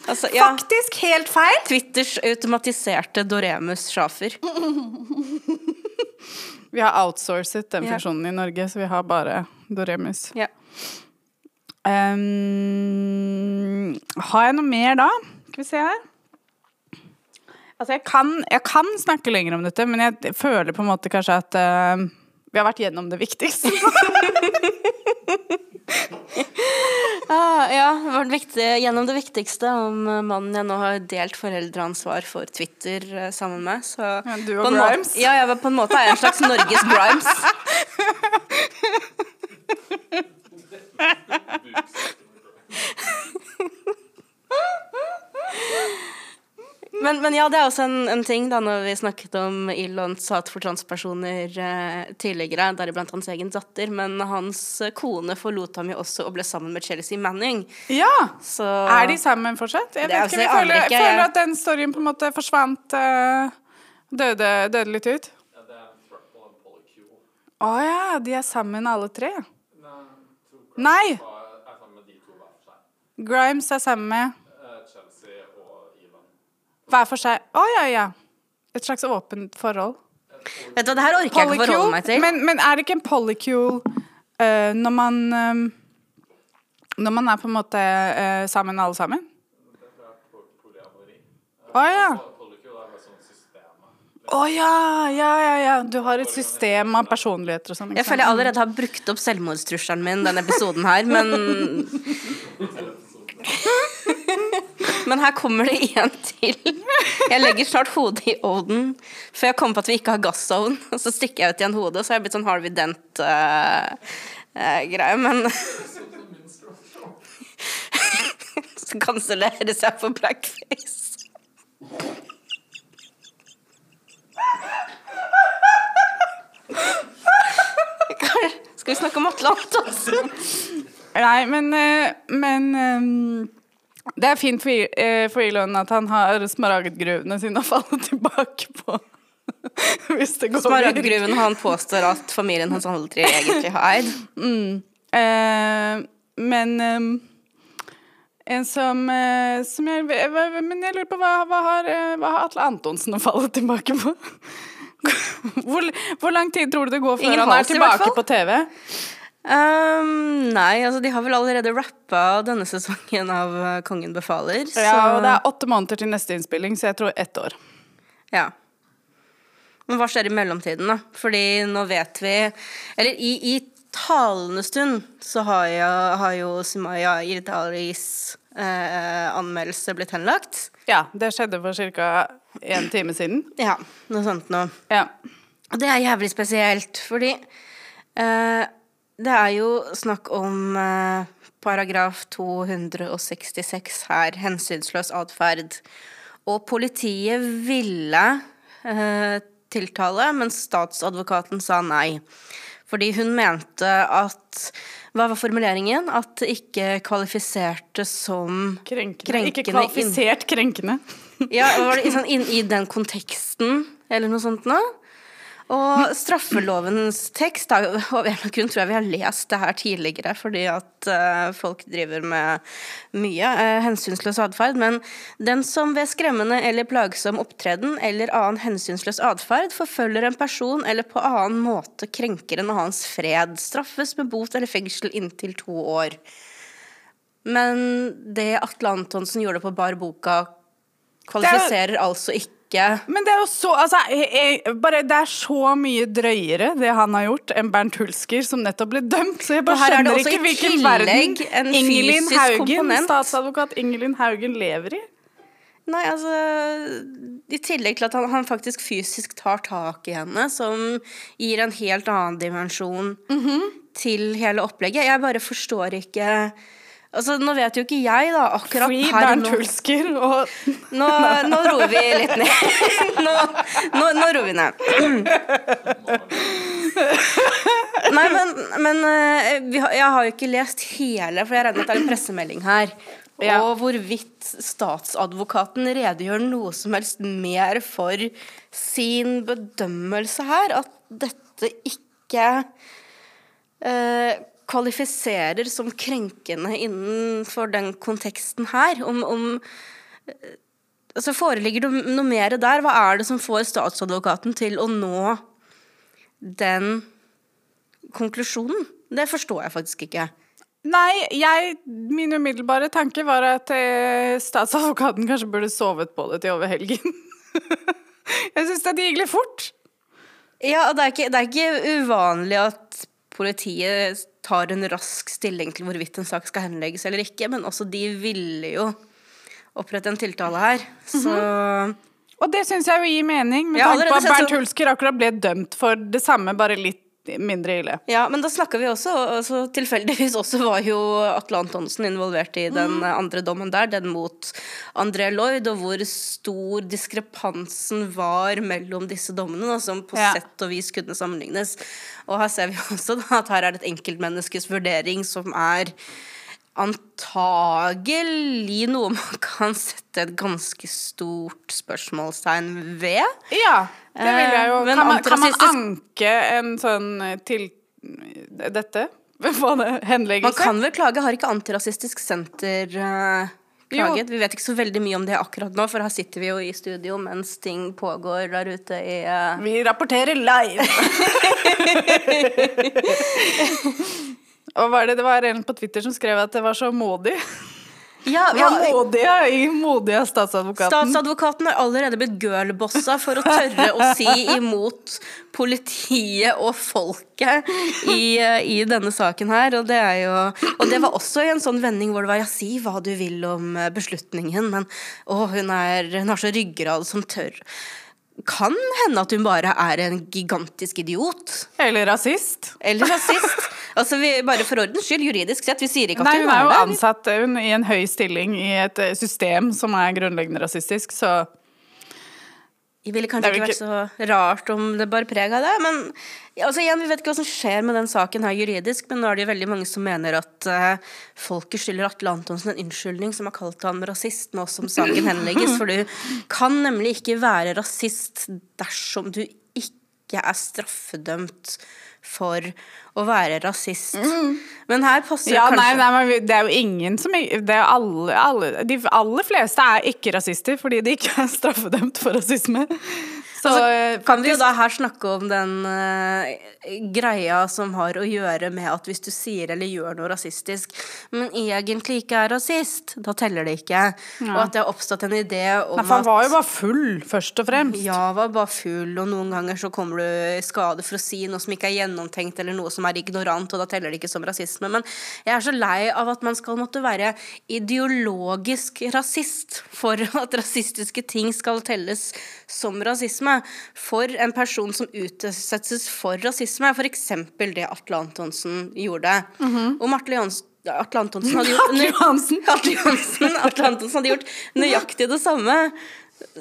A: Altså, ja,
B: Faktisk helt feil!
A: Twitters automatiserte Doremus sjafer.
B: Vi har outsourcet den funksjonen i Norge, så vi har bare Doremus.
A: Ja.
B: Um, har jeg noe mer da? Skal vi se her. Altså, jeg kan, jeg kan snakke lenger om dette, men jeg føler på en måte kanskje at eh, vi har vært gjennom det viktigste.
A: Ah, ja, vært viktig, gjennom det viktigste om eh, mannen jeg nå har delt foreldreansvar for Twitter eh, sammen med. Så
B: Ja, du og Grimes.
A: Måte, ja, jeg, på en måte er jeg en slags Norges Grimes. Men, men ja, det er også en, en ting da når vi snakket om Elons hat for transpersoner eh, tidligere, deriblant hans egen datter, men hans eh, kone forlot ham jo også og ble sammen med Chelsea Manning.
B: ja!
A: Så
B: Er de sammen fortsatt? Jeg, vet
A: altså-
B: ikke,
A: jeg
B: jeg føler,
A: ikke,
B: føler at den storyen på en måte forsvant eh, døde, døde litt ut.
C: Ja, det er.
B: Å ja, de er sammen alle tre.
C: Nei.
B: Grimes er sammen med
C: Eh, Chelsea og Elon.
B: Hver for seg. Å ja, ja. Et slags åpent forhold.
A: Vet du hva, det her orker jeg ikke å forholde meg til.
B: Men, men er det ikke en polycule uh, når man eh, Når man er på en måte uh, sammen alle sammen?
C: Det er
B: ja.
C: Å oh.
B: Å ja, ja, ja, ja. Du har et system av personligheter og sånn.
A: Jeg føler jeg allerede har brukt opp selvmordstrusselen min denne episoden her, men Men her kommer det en til. Jeg legger snart hodet i ovnen. for jeg kom på at vi ikke har gassovn, og så stikker jeg ut igjen hodet, så har jeg blitt sånn Harvey Dent-greie, men Så kanselleres jeg for blackface. Skal vi snakke om Atle Antonsen?
B: Nei, men, eh, men ehm, det er fint for, eh, for Elon at han har smaragdgruvene sine å falle tilbake på. Hvis det går.
A: Smaragdgruven han påstår at familien hans aldri egentlig har eid.
B: Eh, men ehm, en som, eh, som jeg, Men jeg lurer på hva, hva, har, eh, hva har Atle Antonsen å falle tilbake på? Hvor, hvor lang tid tror du det går før
A: Ingen
B: han er tilbake på TV?
A: Um, nei, altså de har vel allerede rappa denne sesongen av uh, Kongen befaler. Så,
B: Ja, og det er åtte måneder til neste innspilling, så jeg tror ett år.
A: ja. Men hva skjer i mellomtiden, da? Fordi nå vet vi Eller i, i talende stund så har jo, har jo Sumaya Irdalis eh, anmeldelse blitt henlagt.
B: Ja, det skjedde for ca. en time siden.
A: Ja, noe sånt noe.
B: Ja.
A: Og det er jævlig spesielt, fordi eh, det er jo snakk om eh, paragraf 266 her, hensynsløs atferd. Og politiet ville eh, tiltale, men statsadvokaten sa nei. Fordi hun mente at Hva var formuleringen? At det ikke kvalifiserte som
B: Krenkende.
A: Krenkende
B: Ikke kvalifisert krenkende.
A: ja, var det sånn, inn, i den konteksten, eller noe sånt nå? Og straffelovens tekst Av en eller annen grunn tror jeg vi har lest det her tidligere, fordi at uh, folk driver med mye uh, hensynsløs atferd. Men den som ved skremmende eller plagsom opptreden eller annen hensynsløs atferd forfølger en person eller på annen måte krenker en annens fred, straffes med bot eller fengsel inntil to år. Men det Atle Antonsen gjorde på bar boka, kvalifiserer altså ikke
B: Men det er jo så altså, jeg, bare, Det er så mye drøyere, det han har gjort, enn Bernt Hulsker, som nettopp ble dømt. Så jeg bare
A: er
B: skjønner ikke hvilken verden
A: en
B: Ingelin Haugen,
A: komponent.
B: statsadvokat Ingelin Haugen lever i.
A: Nei, altså I tillegg til at han, han faktisk fysisk tar tak i henne, som gir en helt annen dimensjon
B: Mhm.
A: til hele opplegget. Jeg bare forstår ikke Altså, Nå vet jo ikke jeg, da, akkurat
B: Free
A: her
B: Bernt Hulsker og
A: Nå, nå roer vi litt ned. Nå, nå, nå roer vi ned. Nei, men, men eh, har, jeg har jo ikke lest hele, for jeg regner med at det er en pressemelding her.
B: Ja.
A: Og hvorvidt statsadvokaten redegjør noe som helst mer for sin bedømmelse her. At dette ikke eh, kvalifiserer som krenkende innenfor den konteksten her. Om, om altså Foreligger det noe mer der? Hva er det som får statsadvokaten til å nå den konklusjonen? Det forstår jeg faktisk ikke.
B: Nei, jeg, min umiddelbare tanke var at eh, statsadvokaten kanskje burde sovet på det til over helgen. jeg syns det gikk litt fort.
A: Ja, og det er, ikke, det er ikke uvanlig at politiet tar en rask stilling til hvorvidt en sak skal henlegges eller ikke, men også de ville jo opprette en tiltale her. Så
B: Og det syns jeg jo gir mening, med
A: Ja,
B: tanke på at Bernt Hulsker akkurat ble dømt for det samme, bare litt mindre ille.
A: Ja, men da snakka vi også altså, Tilfeldigvis også var jo Atle Antonsen involvert i den mm. andre dommen der, den mot André Lloyd, og hvor stor diskrepansen var mellom disse dommene, da, som på
B: Ja.
A: sett og vis kunne sammenlignes. Og her ser vi også da, at her er det et enkeltmenneskes vurdering som er antagelig noe man kan sette et ganske stort spørsmålstegn ved.
B: Ja, det vil jeg jo.
A: Eh, men
B: Kan man, kan man anke en sånn eh, til dette? Hva det?
A: Man kan vel klage, har ikke Antirasistisk Senter eh, klaget? Vi vet ikke så veldig mye om det akkurat nå, for her sitter vi jo i studio mens ting pågår der ute i eh,
B: Vi rapporterer live! Og var det, det var en på Twitter som skrev at det var så modig.
A: Ja, ja,
B: var modig, ja, modig statsadvokaten.
A: Statsadvokaten har allerede blitt girlbossa for å tørre å si imot politiet og folket i, i denne saken her. Og det, jo, og det var også i en sånn vending hvor det var ja, si hva du vil om beslutningen, men å, hun, er, hun har så ryggrad som tør. Kan hende at hun bare er en gigantisk idiot.
B: Eller rasist.
A: Eller rasist. Altså, vi, bare for ordens skyld, juridisk sett, vi sier ikke at
B: Nei,
A: hun,
B: er jo
A: det.
B: ansatt hun, i en høy stilling i et eh, system som er grunnleggende rasistisk, så
A: Det ville kanskje
B: det
A: ikke vært så rart om det bar preg av det. Men altså igjen, vi vet ikke hva som skjer med den saken her juridisk, men nå er det jo veldig mange som mener at uh, folket skylder Atle Antonsen en unnskyldning som har kalt ham rasist nå som saken henlegges. For du kan nemlig ikke være rasist dersom du ikke er straffedømt for å være rasist. Men her passer
B: Mm. Ja,
A: kanskje
B: nei, nei, det er jo ingen som det er alle, alle, De aller fleste er ikke rasister fordi de ikke er straffedømt for rasisme. Så eh,
A: Kan vi jo da her snakke om den uh, greia som har å gjøre med at hvis du sier eller gjør noe rasistisk, men egentlig ikke er rasist, da teller det ikke. Og at det har oppstått en idé om
B: Nei, for han var jo bare full, først og fremst.
A: ja, var bare full, og noen ganger så kommer du i skade for å si noe som ikke er gjennomtenkt, eller noe som er ignorant, og da teller det ikke som rasisme. Men jeg er så lei av at man skal måtte være ideologisk rasist for at rasistiske ting skal telles som rasisme. For en person som utsettes for rasisme, f.eks. det Atle Antonsen gjorde. Om Atle Jons- Atle Antonsen hadde gjort
B: Atle Johansen.
A: Atle Johansen, Atle Antonsen hadde gjort nøyaktig det samme,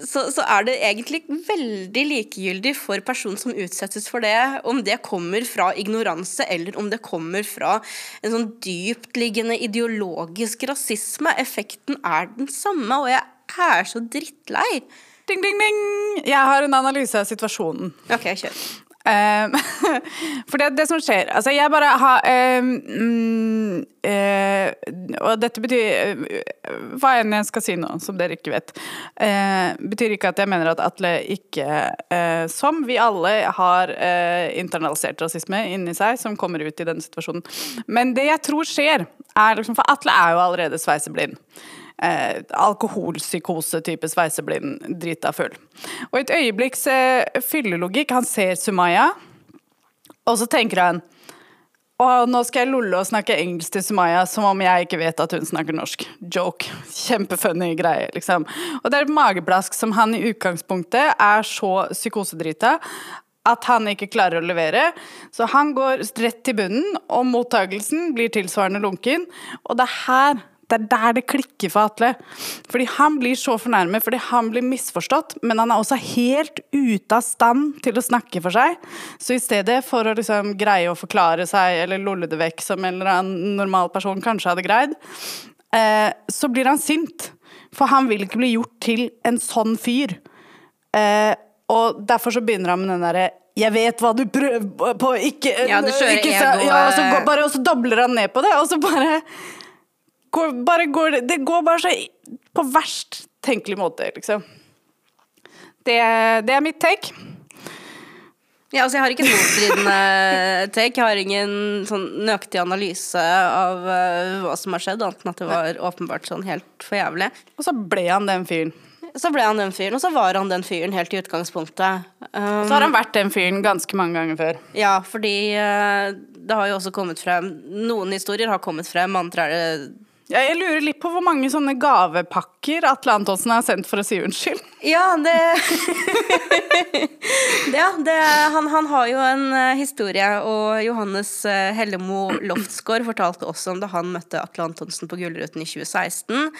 A: så, så er det egentlig veldig likegyldig for personen som utsettes for det, om det kommer fra ignoranse eller om det kommer fra en sånn dyptliggende ideologisk rasisme. Effekten er den samme, og jeg er så drittlei.
B: Ding, ding, ding! Jeg har en analyse av situasjonen.
A: OK, kjør.
B: Um, for det, det som skjer Altså, jeg bare har um, eh, Og dette betyr uh, Hva enn jeg skal si nå, som dere ikke vet, uh, betyr ikke at jeg mener at Atle ikke, som vi alle, har internalisert rasisme inni seg, som kommer ut i denne situasjonen. Men det jeg tror skjer, er liksom For Atle er jo allerede sveiseblind. Eh, alkoholpsykose-type sveiseblind, drita full. Og i et øyeblikks eh, fyllelogikk, han ser Sumaya, og så tenker han og nå skal jeg lolle og snakke engelsk til Sumaya som om jeg ikke vet at hun snakker norsk. Joke. Kjempefunny greie, liksom. Og det er et mageplask som han i utgangspunktet er så psykosedrita at han ikke klarer å levere. Så han går rett til bunnen, og mottagelsen blir tilsvarende lunken. Og det er her det er der det klikker for Atle. Fordi han blir så fornærmet, fordi han blir misforstått, men han er også helt ute av stand til å snakke for seg. Så i stedet for å liksom greie å forklare seg eller lolle det vekk som en eller annen normal person kanskje hadde greid, eh, så blir han sint. For han vil ikke bli gjort til en sånn fyr. Eh, og derfor så begynner han med den derre jeg vet hva du prøver på, ikke,
A: Ja, du
B: ikke
A: ego,
B: ja, og, så
A: eh.
B: går, bare, og så dobler han ned på det, og så bare går, bare går det, går bare så på verst tenkelig måte, liksom. Det, det er mitt take.
A: Ja, altså jeg har ikke en motstridende take. Jeg har ingen sånn nøyaktig analyse av uh, hva som har skjedd, annet enn at det var åpenbart sånn helt for jævlig.
B: Og så ble han den fyren.
A: Så ble han den fyren, og så var han den fyren helt i utgangspunktet. Um,
B: Så har han vært den fyren ganske mange ganger før.
A: Ja, fordi uh, det har jo også kommet frem Noen historier har kommet frem, andre er det
B: Jeg lurer litt på hvor mange sånne gavepakker Atle Antonsen har sendt for å si unnskyld.
A: Ja, det Ja, det, han, han har jo en eh, historie, og Johannes uh, Hellemo Loftsgaard fortalte også om da han møtte Atle Antonsen på Gullruten i 2016.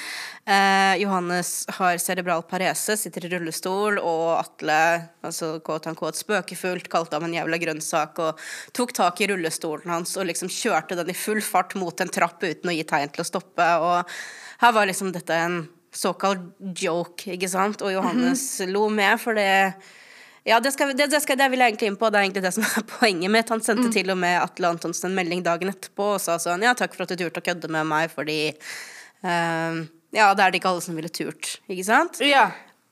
A: Eh, Johannes har cerebral parese, sitter i rullestol, og Atle, altså kåt han kåt, spøkefullt kalte ham en jævla grønnsak, og tok tak i rullestolen hans og liksom kjørte den i full fart mot en trapp uten å gi tegn til å stoppe, og her var liksom dette en såkalt joke, ikke sant? Og Johannes lo med, for det ja, det, skal, det, det, skal, det vil jeg egentlig inn på. Det er egentlig det som er poenget mitt. Han sendte til og med Atle Antonsen en melding dagen etterpå og sa sånn Ja, takk for at du turte å kødde med meg, fordi uh, Ja, det er det ikke alle som ville turt, ikke sant?
B: Ja.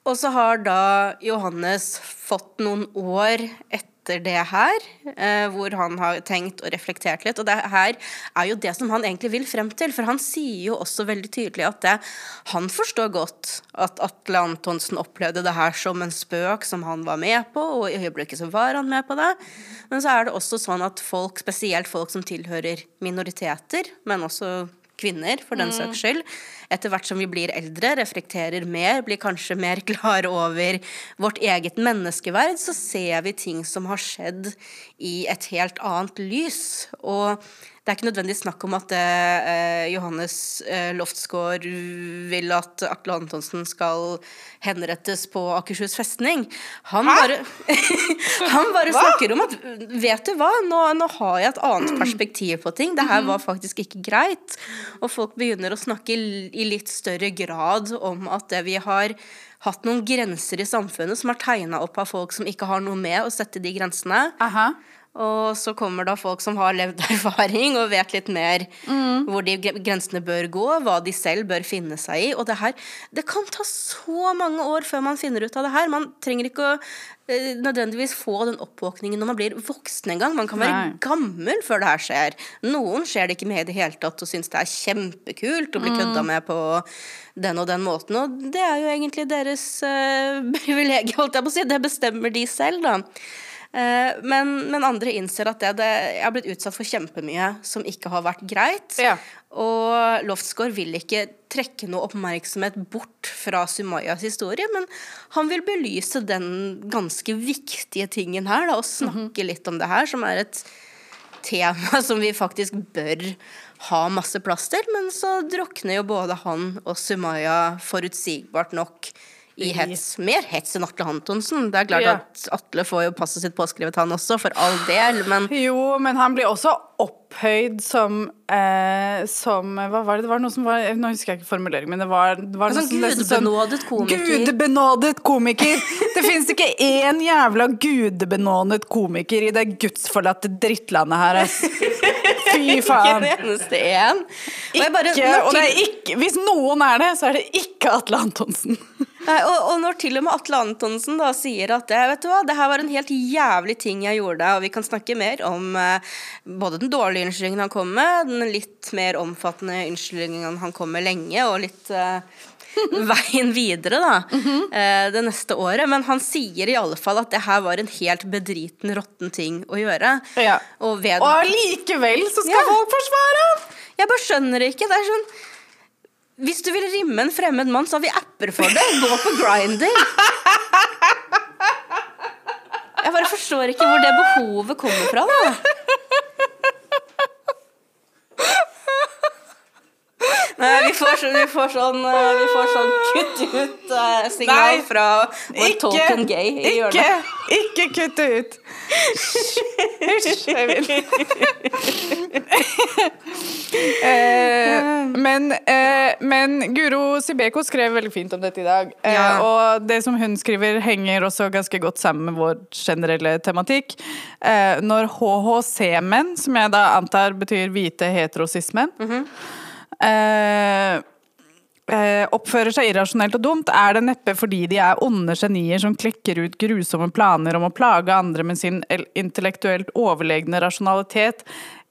A: Og så har da Johannes fått noen år etter det her, eh, hvor han har tenkt og reflektert litt. Og det her er jo det som han egentlig vil frem til, for han sier jo også veldig tydelig at det, han forstår godt at Atle Antonsen opplevde det her som en spøk som han var med på, og i øyeblikket så var han med på det. Men så er det også sånn at folk, spesielt folk som tilhører minoriteter, men også kvinner, for den saks skyld, etter hvert som vi blir eldre, reflekterer mer, blir kanskje mer klar over vårt eget menneskeverd, så ser vi ting som har skjedd i et helt annet lys. Og det er ikke nødvendig snakk om at eh, Johannes eh, Loftsgaard vil at Atle Antonsen skal henrettes på Akershus festning. Han bare, han bare snakker om at Vet du hva, nå, nå har jeg et annet perspektiv på ting. Det her var faktisk ikke greit. Og folk begynner å snakke i i litt større grad om at det vi har hatt noen grenser i samfunnet som er tegna opp av folk som ikke har noe med å sette de grensene.
B: Aha.
A: Og så kommer da folk som har levd erfaring og vet litt mer hvor de grensene bør gå, hva de selv bør finne seg i. Og det her Det kan ta så mange år før man finner ut av det her. Man trenger ikke å eh, nødvendigvis få den oppvåkningen når man blir voksen engang. Man kan være
B: Nei.
A: gammel før det her skjer. Noen skjer det ikke med i det hele tatt og syns det er kjempekult å bli kødda med på den og den måten. Og det er jo egentlig deres eh, privilegium, holdt jeg på å si. Det bestemmer de selv, da. Eh, men, men andre innser at det, det, jeg har blitt utsatt for kjempemye som ikke har vært greit.
B: Ja.
A: Og Loftsgaard vil ikke trekke noe oppmerksomhet bort fra Sumayas historie, men han vil belyse den ganske viktige tingen her, da, og snakke litt om det her, som er et tema som vi faktisk bør ha masse plass til. Men så drukner jo både han og Sumaya forutsigbart nok i hets. Mer hets enn Atle Antonsen. Det er klart
B: Ja.
A: at Atle får jo passet sitt påskrevet, han også, for all del, men
B: Jo, men han blir også opphøyd som eh, Som Hva var det? Det var noe som var Nå husker jeg ikke formuleringen, men det var, det var
A: sånn
B: sånn-
A: gudebenådet komiker.
B: Gudebenådet komiker! Det fins ikke én jævla gudebenådet komiker i det gudsforlatte drittlandet her, ass. Fy
A: Ikke
B: faen.
A: en eneste en. Og, bare,
B: Ikke, og det er ikke, hvis noen er det, så er det ikke Atle Antonsen.
A: Nei, og, og når til og med Atle Antonsen da sier at vet du hva, det her var en helt jævlig ting jeg gjorde, og vi kan snakke mer om eh, både den dårlige unnskyldningen han kom med, den litt mer omfattende unnskyldningen han kom med lenge, og litt eh, veien videre da, eh, det neste året. Men han sier i alle fall at det her var en helt bedriten, råtten ting å gjøre.
B: Ja.
A: Og ved,
B: Og likevel så skal
A: Ja.
B: folk forsvare ham!
A: Jeg bare skjønner ikke. Det er sånn Hvis du vil rimme en fremmed mann, så har vi apper for det. Gå på Grindr. Jeg bare forstår ikke hvor det behovet kommer fra, da. Nei, vi får, så, vi får sånn eh, Vi får sånn kutt ut-signal
B: uh,
A: fra vår Tolkien Gay i hjørnet.
B: ikke kutt det ut. Hysj, eh, men, eh, men Guro Sibeko skrev veldig fint om dette i dag. Eh,
A: Ja.
B: Og det som hun skriver, henger også ganske godt sammen med vår generelle tematikk. Eh, når HHC-menn, som jeg da antar betyr hvite heterosismen, eh, eh, oppfører seg irrasjonelt og dumt, er det neppe fordi de er onde genier som klekker ut grusomme planer om å plage andre med sin intellektuelt overlegne rasjonalitet,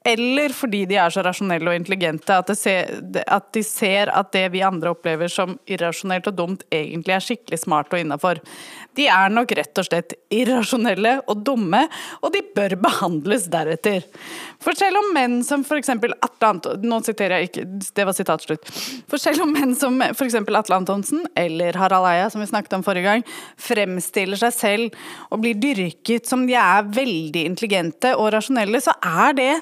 B: eller fordi de er så rasjonelle og intelligente at de ser at det vi andre opplever som irrasjonelt og dumt, egentlig er skikkelig smart og innafor. De er nok rett og slett irrasjonelle og dumme, og de bør behandles deretter. For selv om menn som f.eks. Atle Antonsen Nå siterer jeg ikke, det var sitatslutt. For selv om menn som f.eks. Atle Antonsen eller Harald Eia, som vi snakket om forrige gang, fremstiller seg selv og blir dyrket som de er veldig intelligente og rasjonelle, så er det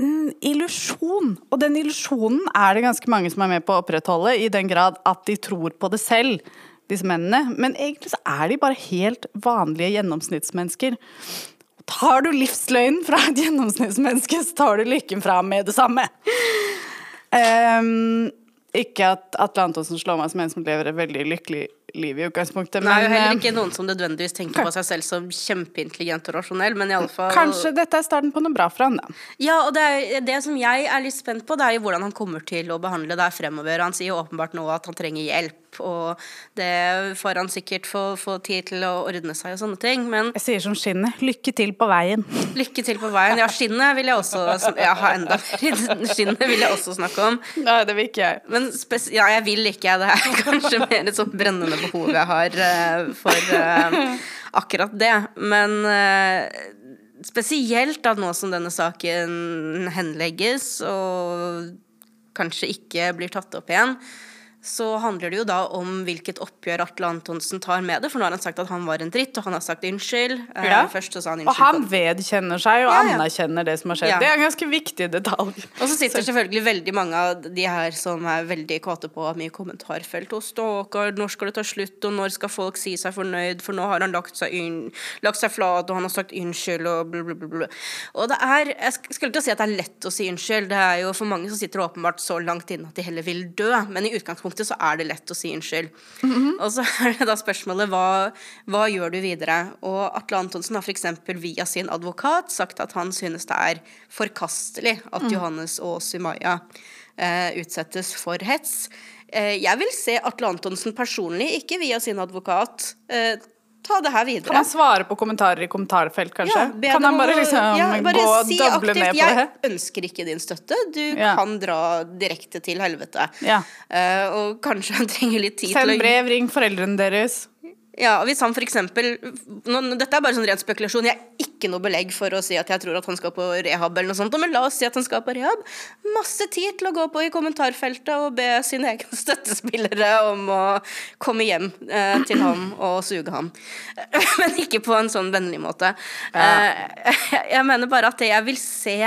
B: en illusjon. Og den illusjonen er det ganske mange som er med på å opprettholde, i den grad at de tror på det selv, disse mennene. Men egentlig så er de bare helt vanlige gjennomsnittsmennesker. Tar du livsløgnen fra et gjennomsnittsmenneske, så tar du lykken fra med det samme. Um, ikke at Atle Antonsen slår meg som en som lever et veldig lykkelig liv i utgangspunktet.
A: Nei,
B: men,
A: heller
B: eh,
A: ikke noen som nødvendigvis tenker på seg selv som kjempeintelligent og rasjonell, men i alle fall
B: Kanskje dette er starten på noe bra for han, da.
A: Ja, og det, er, det som jeg er litt spent på, det er jo hvordan han kommer til å behandle det fremover. Han sier jo åpenbart nå at han trenger hjelp, og det får han sikkert få, få tid til å ordne seg og sånne ting. Men
B: Jeg sier som skinnet, lykke til på veien.
A: lykke til på veien. Ja, skinnet vil jeg også Ja, ha enda mer. Skinnet vil jeg også snakke om.
B: Nei, det vil ikke jeg.
A: Men spes ja, jeg vil ikke. Det er kanskje mer et sånt brennende behov jeg har uh, for uh, akkurat det. Men uh, spesielt at nå som denne saken henlegges og kanskje ikke blir tatt opp igjen, så handler det jo da om hvilket oppgjør Atle Antonsen tar med det. For nå har han sagt at han var en dritt, og han har sagt unnskyld. Eh,
B: Ja.
A: Først så sa han
B: Og han vedkjenner seg og
A: Ja, ja.
B: anerkjenner det som har skjedd. Det er en ganske viktig detalj.
A: Og så sitter selvfølgelig veldig mange av de her som er veldig kåte på mye kommentarfelt. hos stakkar, når skal det ta slutt, og når skal folk si seg fornøyd, for nå har han lagt seg, lagt seg flat, og han har sagt unnskyld, og bla, bla, bla. Og det er Jeg skulle å si at det er lett å si unnskyld. Det er jo for mange som sitter åpenbart så langt inne at de heller vil dø, men i utgangspunktet så er det lett å si unnskyld. Og så er det da spørsmålet hva, hva gjør du videre? Og Atle Antonsen har f.eks. via sin advokat sagt at han synes det er forkastelig at Johannes og Sumaya eh, utsettes for hets. Eh, jeg vil se Atle Antonsen personlig, ikke via sin advokat, eh, ta det her videre.
B: Kan han svare på kommentarer i kommentarfelt, kanskje?
A: Ja,
B: kan han bare liksom
A: ja, bare
B: gå og
A: si
B: doble
A: aktivt,
B: ned på det?
A: Jeg ønsker ikke din støtte. Du
B: Ja.
A: kan dra direkte til helvete.
B: Ja.
A: Eh, og kanskje han trenger litt tid til
B: Send brev, ring foreldrene deres.
A: Ja, og hvis han for eksempel nå, Dette er bare sånn ren spekulasjon. Jeg har ikke noe belegg for å si at jeg tror at han skal på rehab, eller noe sånt, men la oss si at han skal på rehab. Masse tid til å gå på i kommentarfeltet og be sine egne støttespillere om å komme hjem eh, til ham og suge ham. Men ikke på en sånn vennlig måte. Eh, jeg mener bare at det jeg vil se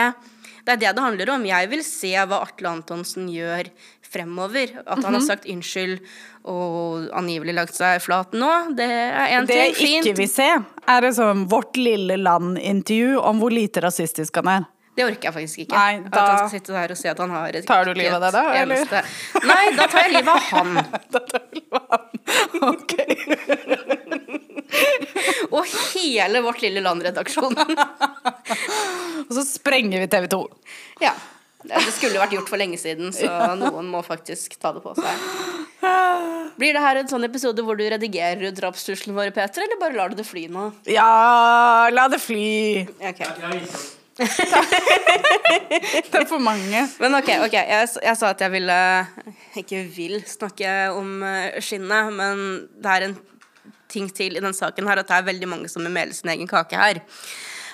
A: det er det det handler om. Jeg vil se hva Atle Antonsen gjør fremover. At han har
B: Mhm.
A: sagt unnskyld og angivelig lagt seg flat nå, det er én
B: Det
A: ting.
B: jeg
A: Fint.
B: ikke vil se, er et sånn Vårt lille land-intervju om hvor lite rasistisk han er.
A: Det orker jeg faktisk ikke.
B: Nei,
A: At han skal sitte der og si at han har et
B: Tar du livet av deg da, eller?
A: eneste- Nei, da tar jeg livet av han.
B: Ok.
A: Og hele Vårt Lille Land-redaksjonen.
B: Og så sprenger vi TV 2.
A: Ja. Det skulle vært gjort for lenge siden, så noen må faktisk ta det på seg. Blir det her en sånn episode hvor du redigerer ut drapstruslene våre, Peter, eller bare lar du det fly nå?
B: Ja, la det fly.
A: Takk
B: Det er for mange.
A: Men ok, ok, jeg, jeg sa at jeg ville Ikke vil snakke om eh, skinnet, men det er en ting til i den saken her, at det er veldig mange som vil mele sin egen kake her.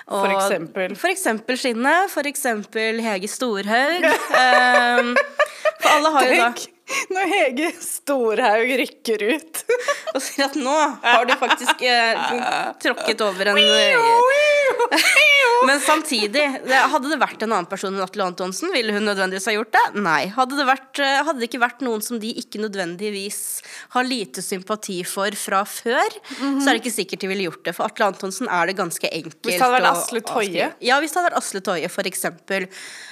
A: Og-
B: For eksempel?
A: For eksempel skinnet, for eksempel Hege Storhaug. um, for alle har jo da
B: når Hege Storhaug rykker ut.
A: og sier at nå har du faktisk eh, tråkket over en eh, Men samtidig, hadde det vært en annen person enn Atle Antonsen, ville hun nødvendigvis ha gjort det? Nei. Hadde det, vært, eh, hadde det ikke vært noen som de ikke nødvendigvis har lite sympati for fra før, så er det ikke sikkert de ville gjort det. For Atle Antonsen er det ganske enkelt
B: Hvis det hadde vært Asle Toje?
A: Ja, hvis det hadde vært Asle Toje, for eksempel.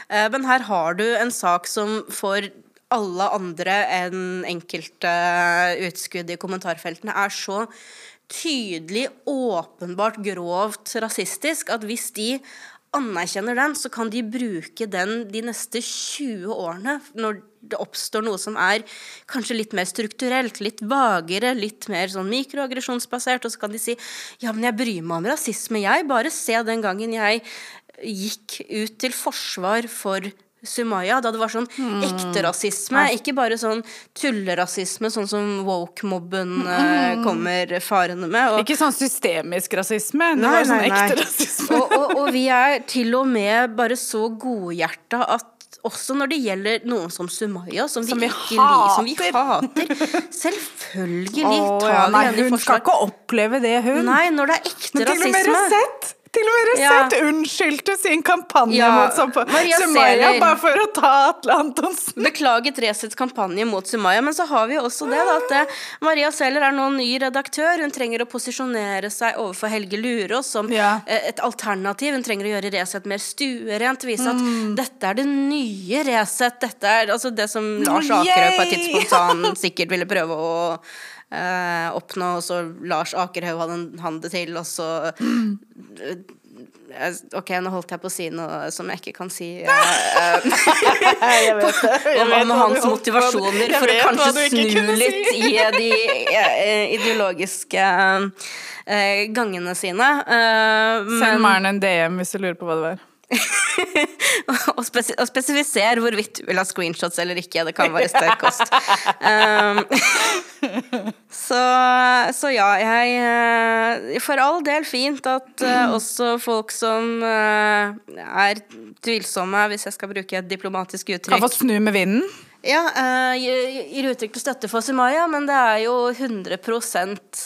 A: Eh, Men her har du en sak som for alle andre enn enkelte utskudd i kommentarfeltene er så tydelig, åpenbart grovt rasistisk at hvis de anerkjenner den, så kan de bruke den de neste 20 årene når det oppstår noe som er kanskje litt mer strukturelt, litt vagere, litt mer sånn mikroaggresjonsbasert, og så kan de si ja, men jeg bryr meg om rasisme, jeg. Bare se den gangen jeg gikk ut til forsvar for Sumaya, da det var sånn ekte rasisme, ikke bare sånn tullerasisme, sånn som woke-mobben eh, kommer farende med. Og,
B: Ikke sånn systemisk rasisme, det
A: Nei,
B: var sånn
A: nei, nei.
B: ekte rasisme.
A: og, og, og vi er til og med bare så godhjerta at også når det gjelder noen som Sumaya, som,
B: Som
A: vi,
B: vi
A: ikke liker, som vi
B: hater.
A: hater Selvfølgelig Oh,
B: ja, nei, hun skal ikke oppleve det, hun.
A: Nei, når det er ekte
B: Men til og med
A: rasisme.
B: Til å være
A: Ja.
B: sett! unnskyldte sin kampanje
A: Ja,
B: mot Sampa-
A: Maria
B: Sumaya bare for å ta Atle Antonsen.
A: Beklaget Resets kampanje mot Sumaya, men så har vi jo også det da, at eh, Maria Sæler er nå ny redaktør. Hun trenger å posisjonere seg overfor Helge Lurås som
B: Ja.
A: eh, et alternativ. Hun trenger å gjøre Resett mer stuerent. Vise at
B: Mm.
A: dette er det nye Resett. Dette er altså det som Lars Akerø på et tidspunkt sa han sikkert ville prøve å eh, oppnå, og så Lars Akerhaug hadde han det til, og så eh, Ok, nå holdt jeg på å si noe som jeg ikke kan si.
B: Jeg
A: om, om hans motivasjoner for å kanskje snu litt i eh, de eh, ideologiske gangene sine. Eh,
B: Send Maren en DM hvis du lurer på hva det var.
A: Og, spes og spesifisere hvorvidt du vil ha screenshots eller ikke. Det kan være sterk kost. Um, så, så ja, jeg eh, For all del fint at uh, også folk som uh, er tvilsomme, hvis jeg skal bruke et diplomatisk uttrykk Kan
B: få snu med vinden.
A: Ja, eh, gir uttrykk til støtte for Sumaya, men det er jo 100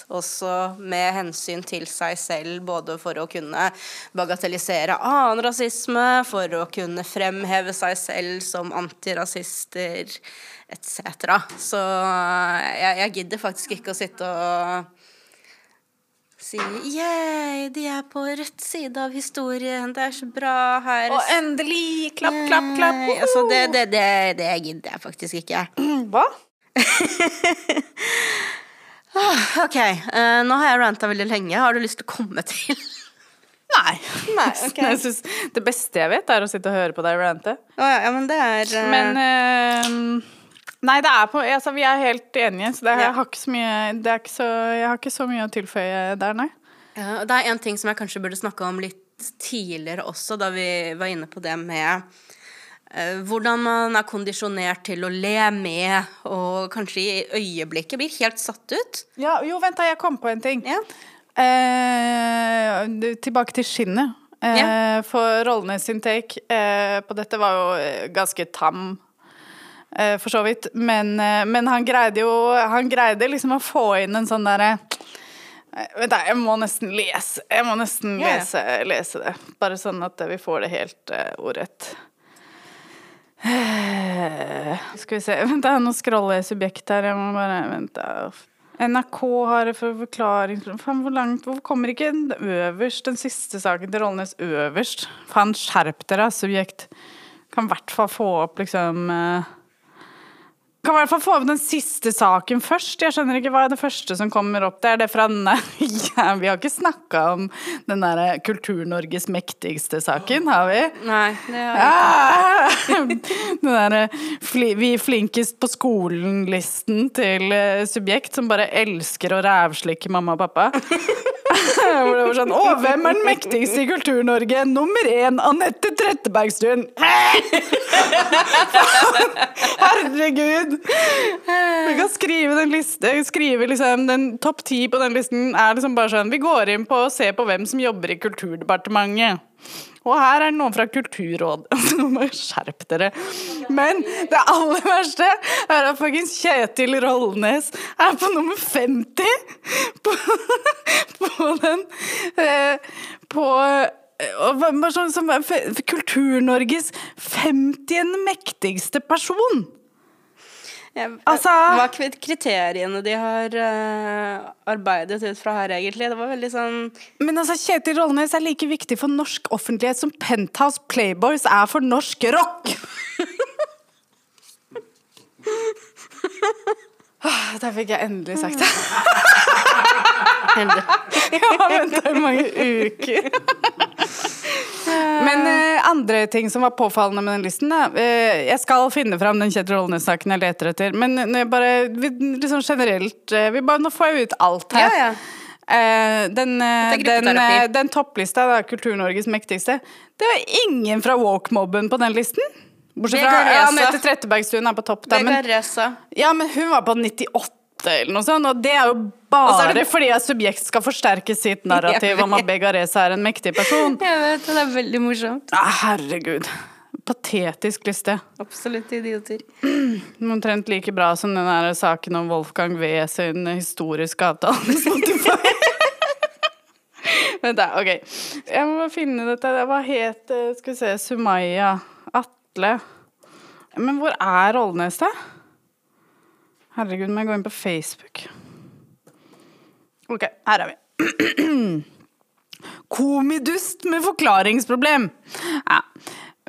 A: også med hensyn til seg selv, både for å kunne bagatellisere annen rasisme, for å kunne fremheve seg selv som antirasister, etc. Så jeg, jeg gidder faktisk ikke å sitte og si yeah, de er på rett side av historien, det er så bra her.
B: Og endelig! Klapp, klapp, klapp.
A: Nei, Altså, det, det, det, det gidder jeg faktisk ikke.
B: Hva?
A: Ok, uh, nå har jeg ranta veldig lenge. Har du lyst til å komme til?
B: Nei.
A: Nei, okay.
B: Jeg synes det beste jeg vet, er å sitte og høre på deg rante.
A: Oh, ja, ja, men det er uh...
B: Men eh, Nei, det er på altså, Vi er helt enige, så det,
A: Ja.
B: jeg, har ikke så mye, det er ikke så, jeg har ikke så mye å tilføye der, nei.
A: ja, Det er en ting som jeg kanskje burde snakke om litt tidligere også, da vi var inne på det med eh, hvordan man er kondisjonert til å le med, og kanskje i øyeblikket blir helt satt ut.
B: Ja, jo, vent da, jeg kom på en ting.
A: Ja.
B: Eh, tilbake til skinnet. Eh,
A: Ja.
B: For Rollenes sin take eh, på dette var jo ganske tam, for så vidt. Men, eh, men han greide jo Han greide liksom å få inn en sånn derre eh, Vent, jeg må nesten lese Jeg må nesten
A: ja.
B: lese, lese det. Bare sånn at vi får det helt uh, ordrett. Eh, Skal vi se Vent, da, nå scroller jeg subjekt her. Jeg må bare Vent, da. NRK har det for forklaring Faen, hvor langt Hvorfor kommer ikke den øverst, den siste saken til Rollenes øverst? Faen, skjerp dere, subjekt. Kan i hvert fall få opp liksom eh, kan i hvert fall få med den siste saken først. Jeg skjønner ikke hva er det første som kommer opp. Det er det fra ja, Vi har ikke snakka om den derre Kultur-Norges mektigste saken, har vi?
A: Nei, det har vi
B: ikke. Ja, Den derre fli, Vi flinkest på skolen-listen til eh, subjekt som bare elsker å rævslikke mamma og pappa. Hvor det var sånn Å, hvem er den mektigste i Kultur-Norge? Nummer én, Anette Trettebergstuen. Herregud! Vi kan skrive den liste Skrive liksom den topp ti på den listen er liksom bare sånn Vi går inn på og ser på hvem som jobber i Kulturdepartementet. Og her er noen fra Kulturrådet. Skjerpe dere. Men det aller verste er at fuckings Kjetil Rollnes er på nummer 50 på, på den eh, På eh, sånn Kultur-Norges 50. mektigste person. Altså-
A: Hva er kriteriene de har uh, arbeidet ut fra her, egentlig? Det var veldig sånn
B: Men altså, Kjetil Rollnes er like viktig for norsk offentlighet som Penthouse Playboys er for norsk rock! Der fikk jeg endelig sagt det.
A: endelig.
B: Jeg har venta i mange uker. Men eh, andre ting som var påfallende med den listen da. Eh, jeg skal finne fram den Kjetil Rollenes-saken jeg leter etter. Men bare liksom generelt eh, vi bare, Nå får jeg ut alt her.
A: Ja, ja.
B: Eh, den, eh, den, eh, den topplista, da, Kultur-Norges mektigste, det var ingen fra Woke-mobben på den listen. Bortsett fra. Anette Trettebergstuen er på topp, da. Men, ja, men hun var på 98 eller noe sånt, og det er jo
A: bare er det-
B: fordi at subjekt skal forsterke sitt narrativ om at Begaresa er en mektig person.
A: Jeg vet, det er veldig morsomt.
B: Ah, herregud. Patetisk liste.
A: Absolutt idioter.
B: Omtrent like bra som den der saken om Wolfgang V sin historiske avtale med Spotify. Vent, da. Ok. Jeg må bare finne dette. Hva het? Skal vi se Sumaya. Atle. Men hvor er Rollnes, da? Herregud, må jeg gå inn på Facebook? Ok, her er vi. Komidust med forklaringsproblem. Ja.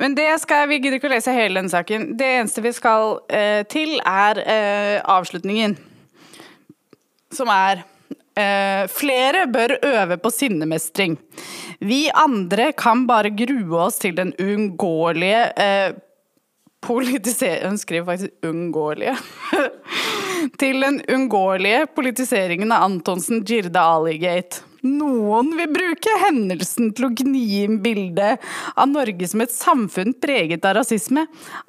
B: Men det skal vi gidder ikke å lese hele den saken. Det eneste vi skal eh, til, er eh, avslutningen. Som er eh, Flere bør øve på sinnemestring. Vi andre kan bare grue oss til den uunngåelige eh, politisering Hun skriver faktisk 'unngåelige'. til den uunngåelige politiseringen av Antonsen Girde Ali-gate. Noen vil bruke hendelsen til å gni inn bildet av Norge som et samfunn preget av rasisme.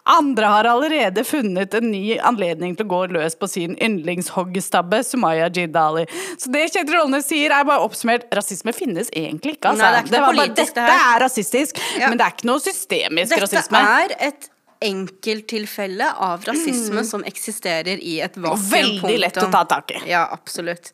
B: Andre har allerede funnet en ny anledning til å gå løs på sin yndlingshoggestabbe, Sumaya Jidali. Så det Kjetil Rollnes sier, er bare oppsummert rasisme finnes egentlig ikke. Altså.
A: Nei, det er ikke
B: det bare,
A: politisk, det
B: Dette er rasistisk,
A: Ja.
B: men det er ikke noe systemisk
A: Dette
B: rasisme.
A: er et enkelttilfelle av rasisme som eksisterer i et vakuum.
B: Veldig lett å ta tak i.
A: Ja, absolutt.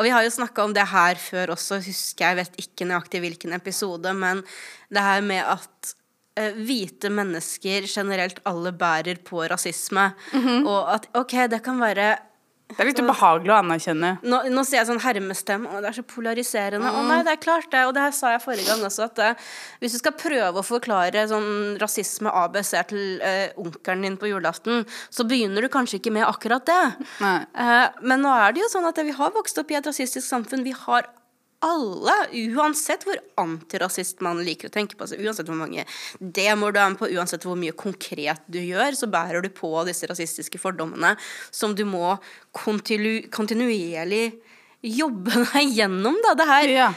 A: Og vi har jo snakka om det her før også, husker jeg, vet ikke nøyaktig hvilken episode, men det her med at eh, hvite mennesker generelt alle bærer på rasisme.
B: Mhm.
A: Og at ok, det kan være
B: Det er litt ubehagelig å anerkjenne.
A: nå, nå sier jeg sånn hermestemme, og det er så polariserende. Å
B: Mm.
A: nei, det er klart det, og det her sa jeg forrige gang også, at uh, hvis du skal prøve å forklare sånn rasisme ABC til uh, onkelen din på julaften, så begynner du kanskje ikke med akkurat det. Eh, men nå er det jo sånn at vi har vokst opp i et rasistisk samfunn. Vi har alle, uansett hvor antirasist man liker å tenke på, seg, uansett hvor mange demoer du er med på, uansett hvor mye konkret du gjør, så bærer du på disse rasistiske fordommene som du må kontinu kontinuerlig jobbe deg gjennom, da. Det her,
B: Ja.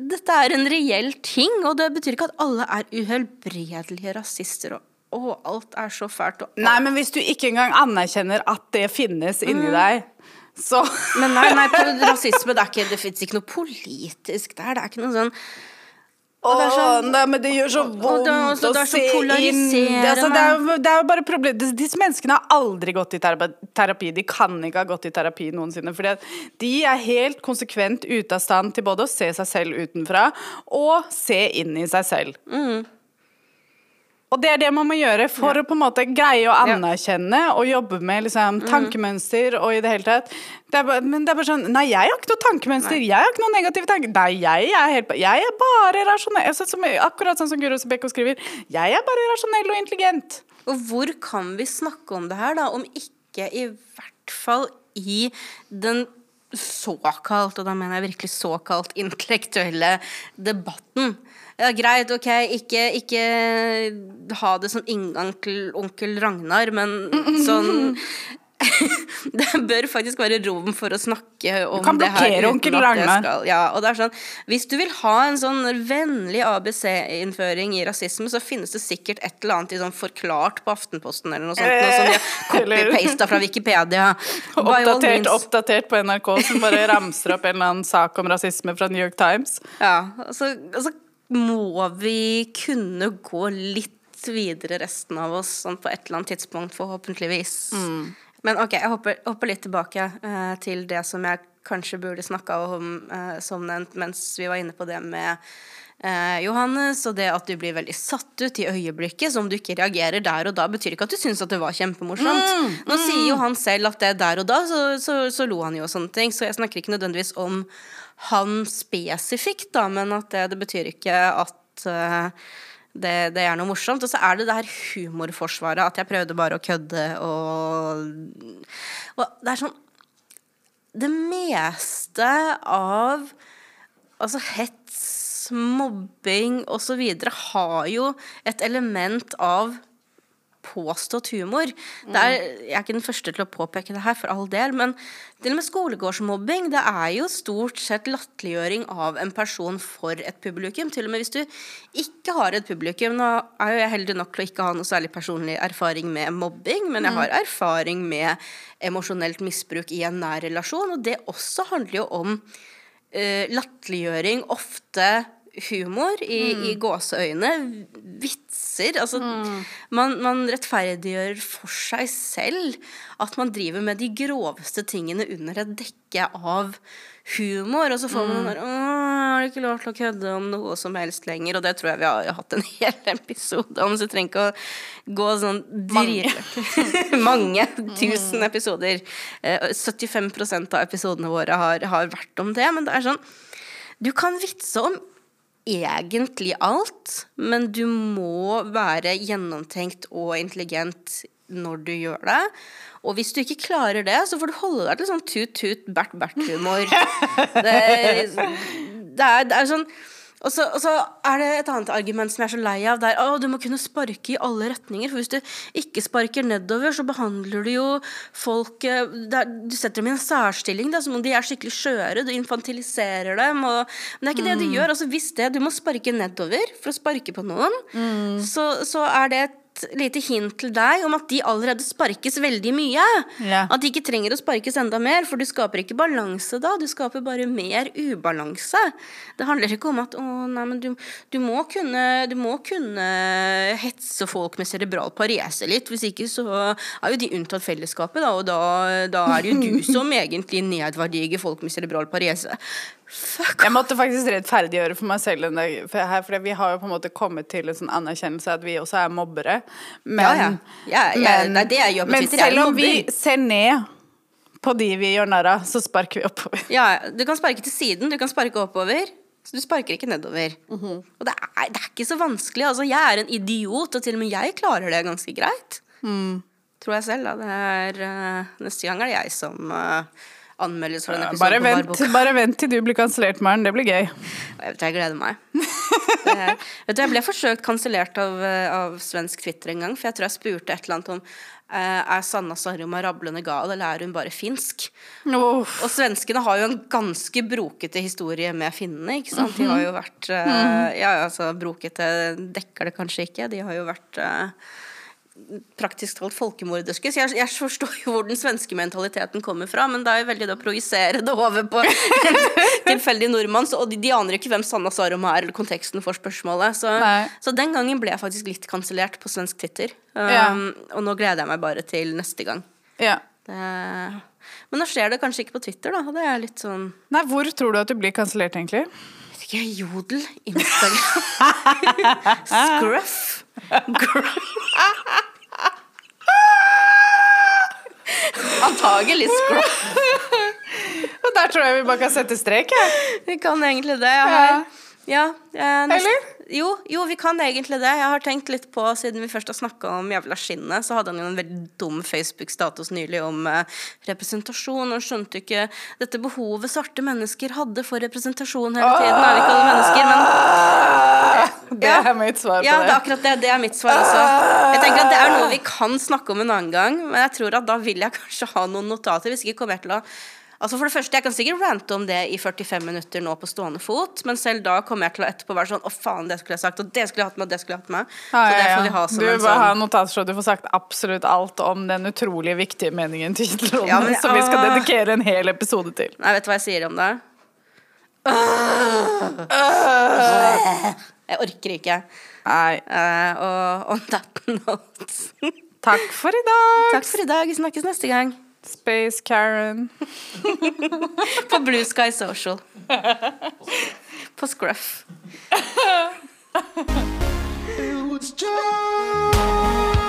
A: Dette er en reell ting, og det betyr ikke at alle er uhelbredelige rasister, og å, alt er så fælt,
B: Nei, men hvis du ikke engang anerkjenner at det finnes inni deg, så
A: Men nei, nei, på rasisme, det, ikke, det fins ikke noe politisk der. Det er ikke noe sånn
B: Å,
A: det er sånn-
B: nei, men det gjør så
A: og
B: vondt
A: det
B: å
A: det er så
B: se inn altså, det, er, jo- det er bare problem Disse- menneskene har aldri gått i terapi. De kan ikke ha gått i terapi noensinne. At de er helt konsekvent ute av stand til både å se seg selv utenfra og se inn i seg selv.
A: Mm.
B: Og det er det man må gjøre for å på en måte greie å anerkjenne og jobbe med liksom,
A: Mm.
B: tankemønster og i det hele tatt. Det er bare, men det er bare sånn Nei, jeg har ikke noe tankemønster. Jeg har ikke noen negative tanker. Nei, jeg er, helt, jeg er bare rasjonell. Så, som, akkurat sånn som Guro Sebekko skriver. Jeg er bare rasjonell og intelligent.
A: Og hvor kan vi snakke om det her, da, om ikke ikke i hvert fall i den såkalt, og da mener jeg virkelig såkalt intellektuelle debatten. Ja, greit, ok, ikke, ikke ha det som inngang til onkel Ragnar, men sånn det bør faktisk være rom for å snakke om
B: kan
A: det her.
B: blokkere
A: uten
B: onkel
A: at det
B: Ragnar.
A: Ja, og det er sånn Hvis du vil ha en sånn vennlig ABC-innføring i rasisme, så finnes det sikkert et eller annet i sånn forklart på Aftenposten eller noe sånt, noe som de har copy-pasta fra Wikipedia.
B: Oppdatert, oppdatert på NRK som bare ramser opp en eller annen sak om rasisme fra New York Times.
A: Ja, altså, så, og så må vi kunne gå litt videre, resten av oss, sånn på et eller annet tidspunkt, forhåpentligvis. Men ok, jeg hopper, hopper litt tilbake eh, til det som jeg kanskje burde snakka om, eh, som nevnt, mens vi var inne på det med eh, Johannes, og det at du blir veldig satt ut i øyeblikket, så om du ikke reagerer der og da, betyr ikke at du syns at det var kjempemorsomt. Nå sier jo han selv at det er der og da, så, så, så lo han jo og sånne ting, så jeg snakker ikke nødvendigvis om han spesifikt, da, men at det, det betyr ikke at uh, det, det er noe morsomt. Og så er det det her humorforsvaret, at jeg prøvde bare å kødde og Og det er sånn Det meste av altså hets, mobbing osv. har jo et element av påstått humor. Det er, jeg er ikke den første til å påpeke det her, for all del, men til og med skolegårdsmobbing, det er jo stort sett latterliggjøring av en person for et publikum. Til og med hvis du ikke har et publikum Nå er jo jeg heldig nok til å ikke ha noe særlig personlig erfaring med mobbing, men jeg har erfaring med emosjonelt misbruk i en nær relasjon, og det også handler jo om uh, latterliggjøring, ofte humor i, i gåseøyne, vitser Altså, man, man rettferdiggjør for seg selv at man driver med de groveste tingene under et dekke av humor, og så får man den der 'Å, er det ikke lov til å kødde om noe som helst lenger?' Og det tror jeg vi har hatt en hel episode om, så vi trenger ikke å gå sånn drit Mange tusen episoder. Eh, 75% av episodene våre har, har vært om det, men det er sånn Du kan vitse om egentlig alt, men du må være gjennomtenkt og intelligent når du gjør det. Og hvis du ikke klarer det, så får du holde deg til sånn tut-tut, bert-bert-humor. Det, det, det er sånn og så, og så er det et annet argument som jeg er så lei av. Der, å, du må kunne sparke i alle retninger. For hvis du ikke sparker nedover, så behandler du jo folk der, er, Du setter dem i en særstilling, da, som om de er skikkelig skjøre. Du infantiliserer dem. Og, men det er ikke det du gjør. Altså, hvis det, du må sparke nedover for å sparke på noen, så, så er det et lite hint til deg om at de allerede sparkes veldig mye.
B: Ja.
A: At de ikke trenger å sparkes enda mer, for du skaper ikke balanse da, du skaper bare mer ubalanse. Det handler ikke om at å, nei, men du, du, må kunne, du må kunne hetse folk med cerebral parese litt, hvis ikke så er jo de unntatt fellesskapet, da, og da, da er det jo du som egentlig nedverdiger folk med cerebral parese. Fuck
B: Jeg måtte faktisk rettferdiggjøre for meg selv for her, for vi har jo på en måte kommet til en sånn anerkjennelse at vi også er mobbere. Men,
A: Ja, ja. Ja, er
B: men
A: Twitter, er
B: selv om vi ser ned på de vi gjør narr av, så sparker vi oppover.
A: Ja, du kan sparke til siden, du kan sparke oppover. Så du sparker ikke nedover. Og det er, det er ikke så vanskelig. Altså, jeg er en idiot, og til og med jeg klarer det ganske greit. Tror jeg selv. Da. Det er, uh, neste gang er det jeg som uh, anmeldes for den episoden
B: Bare vent, bare vent til du blir kansellert, Maren. Det blir gøy.
A: Jeg vet, jeg gleder meg. Det, vet du, jeg ble forsøkt kansellert av, eh, av svensk Twitter en gang, for jeg tror jeg spurte et eller annet om eh, er Sanna Saruma rablende gal, eller er hun bare finsk?
B: Oh.
A: Og svenskene har jo en ganske brokete historie med finnene, ikke sant? De har jo vært eh, Ja, altså, brokete dekker det kanskje ikke. De har jo vært praktisk talt folkemorderske. Så jeg, jeg forstår jo hvor den svenske mentaliteten kommer fra, men det er jo veldig å projisere det over på en tilfeldig nordmann. Så, og de, de aner ikke hvem Sanna Sarum er, eller konteksten for spørsmålet. Så, så den gangen ble jeg faktisk litt kansellert på svensk Twitter. Um,
B: Ja.
A: Og nå gleder jeg meg bare til neste gang.
B: Ja.
A: Det, men nå skjer det kanskje ikke på Twitter, da. Det er litt sånn
B: Nei, hvor tror du at du blir kansellert, egentlig?
A: ikke, Jodel, Instagram Scruff. Gruff. Antagelig Scruff.
B: Og der tror jeg vi bare kan sette strek, jeg.
A: Vi kan egentlig det. Jeg har, Ja, eh, nest-
B: Eller?
A: Jo, jo, vi kan egentlig det. Jeg har tenkt litt på, siden vi først har snakka om jævla skinnet, så hadde han jo en veldig dum Facebook-status nylig om eh, representasjon, og skjønte ikke dette behovet svarte mennesker hadde for representasjon hele tiden. Er vi ikke alle mennesker, men
B: Det er mitt svar på det.
A: ja, det er akkurat det. Det er mitt svar også. Jeg tenker at Det er noe vi kan snakke om en annen gang, men jeg tror at da vil jeg kanskje ha noen notater. Hvis ikke kommer jeg til å Altså for det første, Jeg kan sikkert rante om det i 45 minutter nå på stående fot, men selv da kommer jeg til å etterpå være sånn Å, faen, det skulle jeg sagt, og det skulle jeg hatt med, og det skulle jeg hatt med.
B: Ja,
A: så det
B: ja,
A: får vi
B: ja.
A: ha som
B: Du
A: en
B: bør ha
A: sånn
B: notater så du får sagt absolutt alt om den utrolig viktige meningen til Hitlerrådet,
A: Ja, men-
B: som vi skal dedikere en hel episode til.
A: Nei, vet du hva jeg sier om det? Jeg orker ikke.
B: Nei.
A: Eh, og on that note
B: Takk for i dag,
A: Takk for i dag. Vi snakkes neste gang.
B: Space Karen.
A: På Blue Sky Social. På Scruff.
D: It was just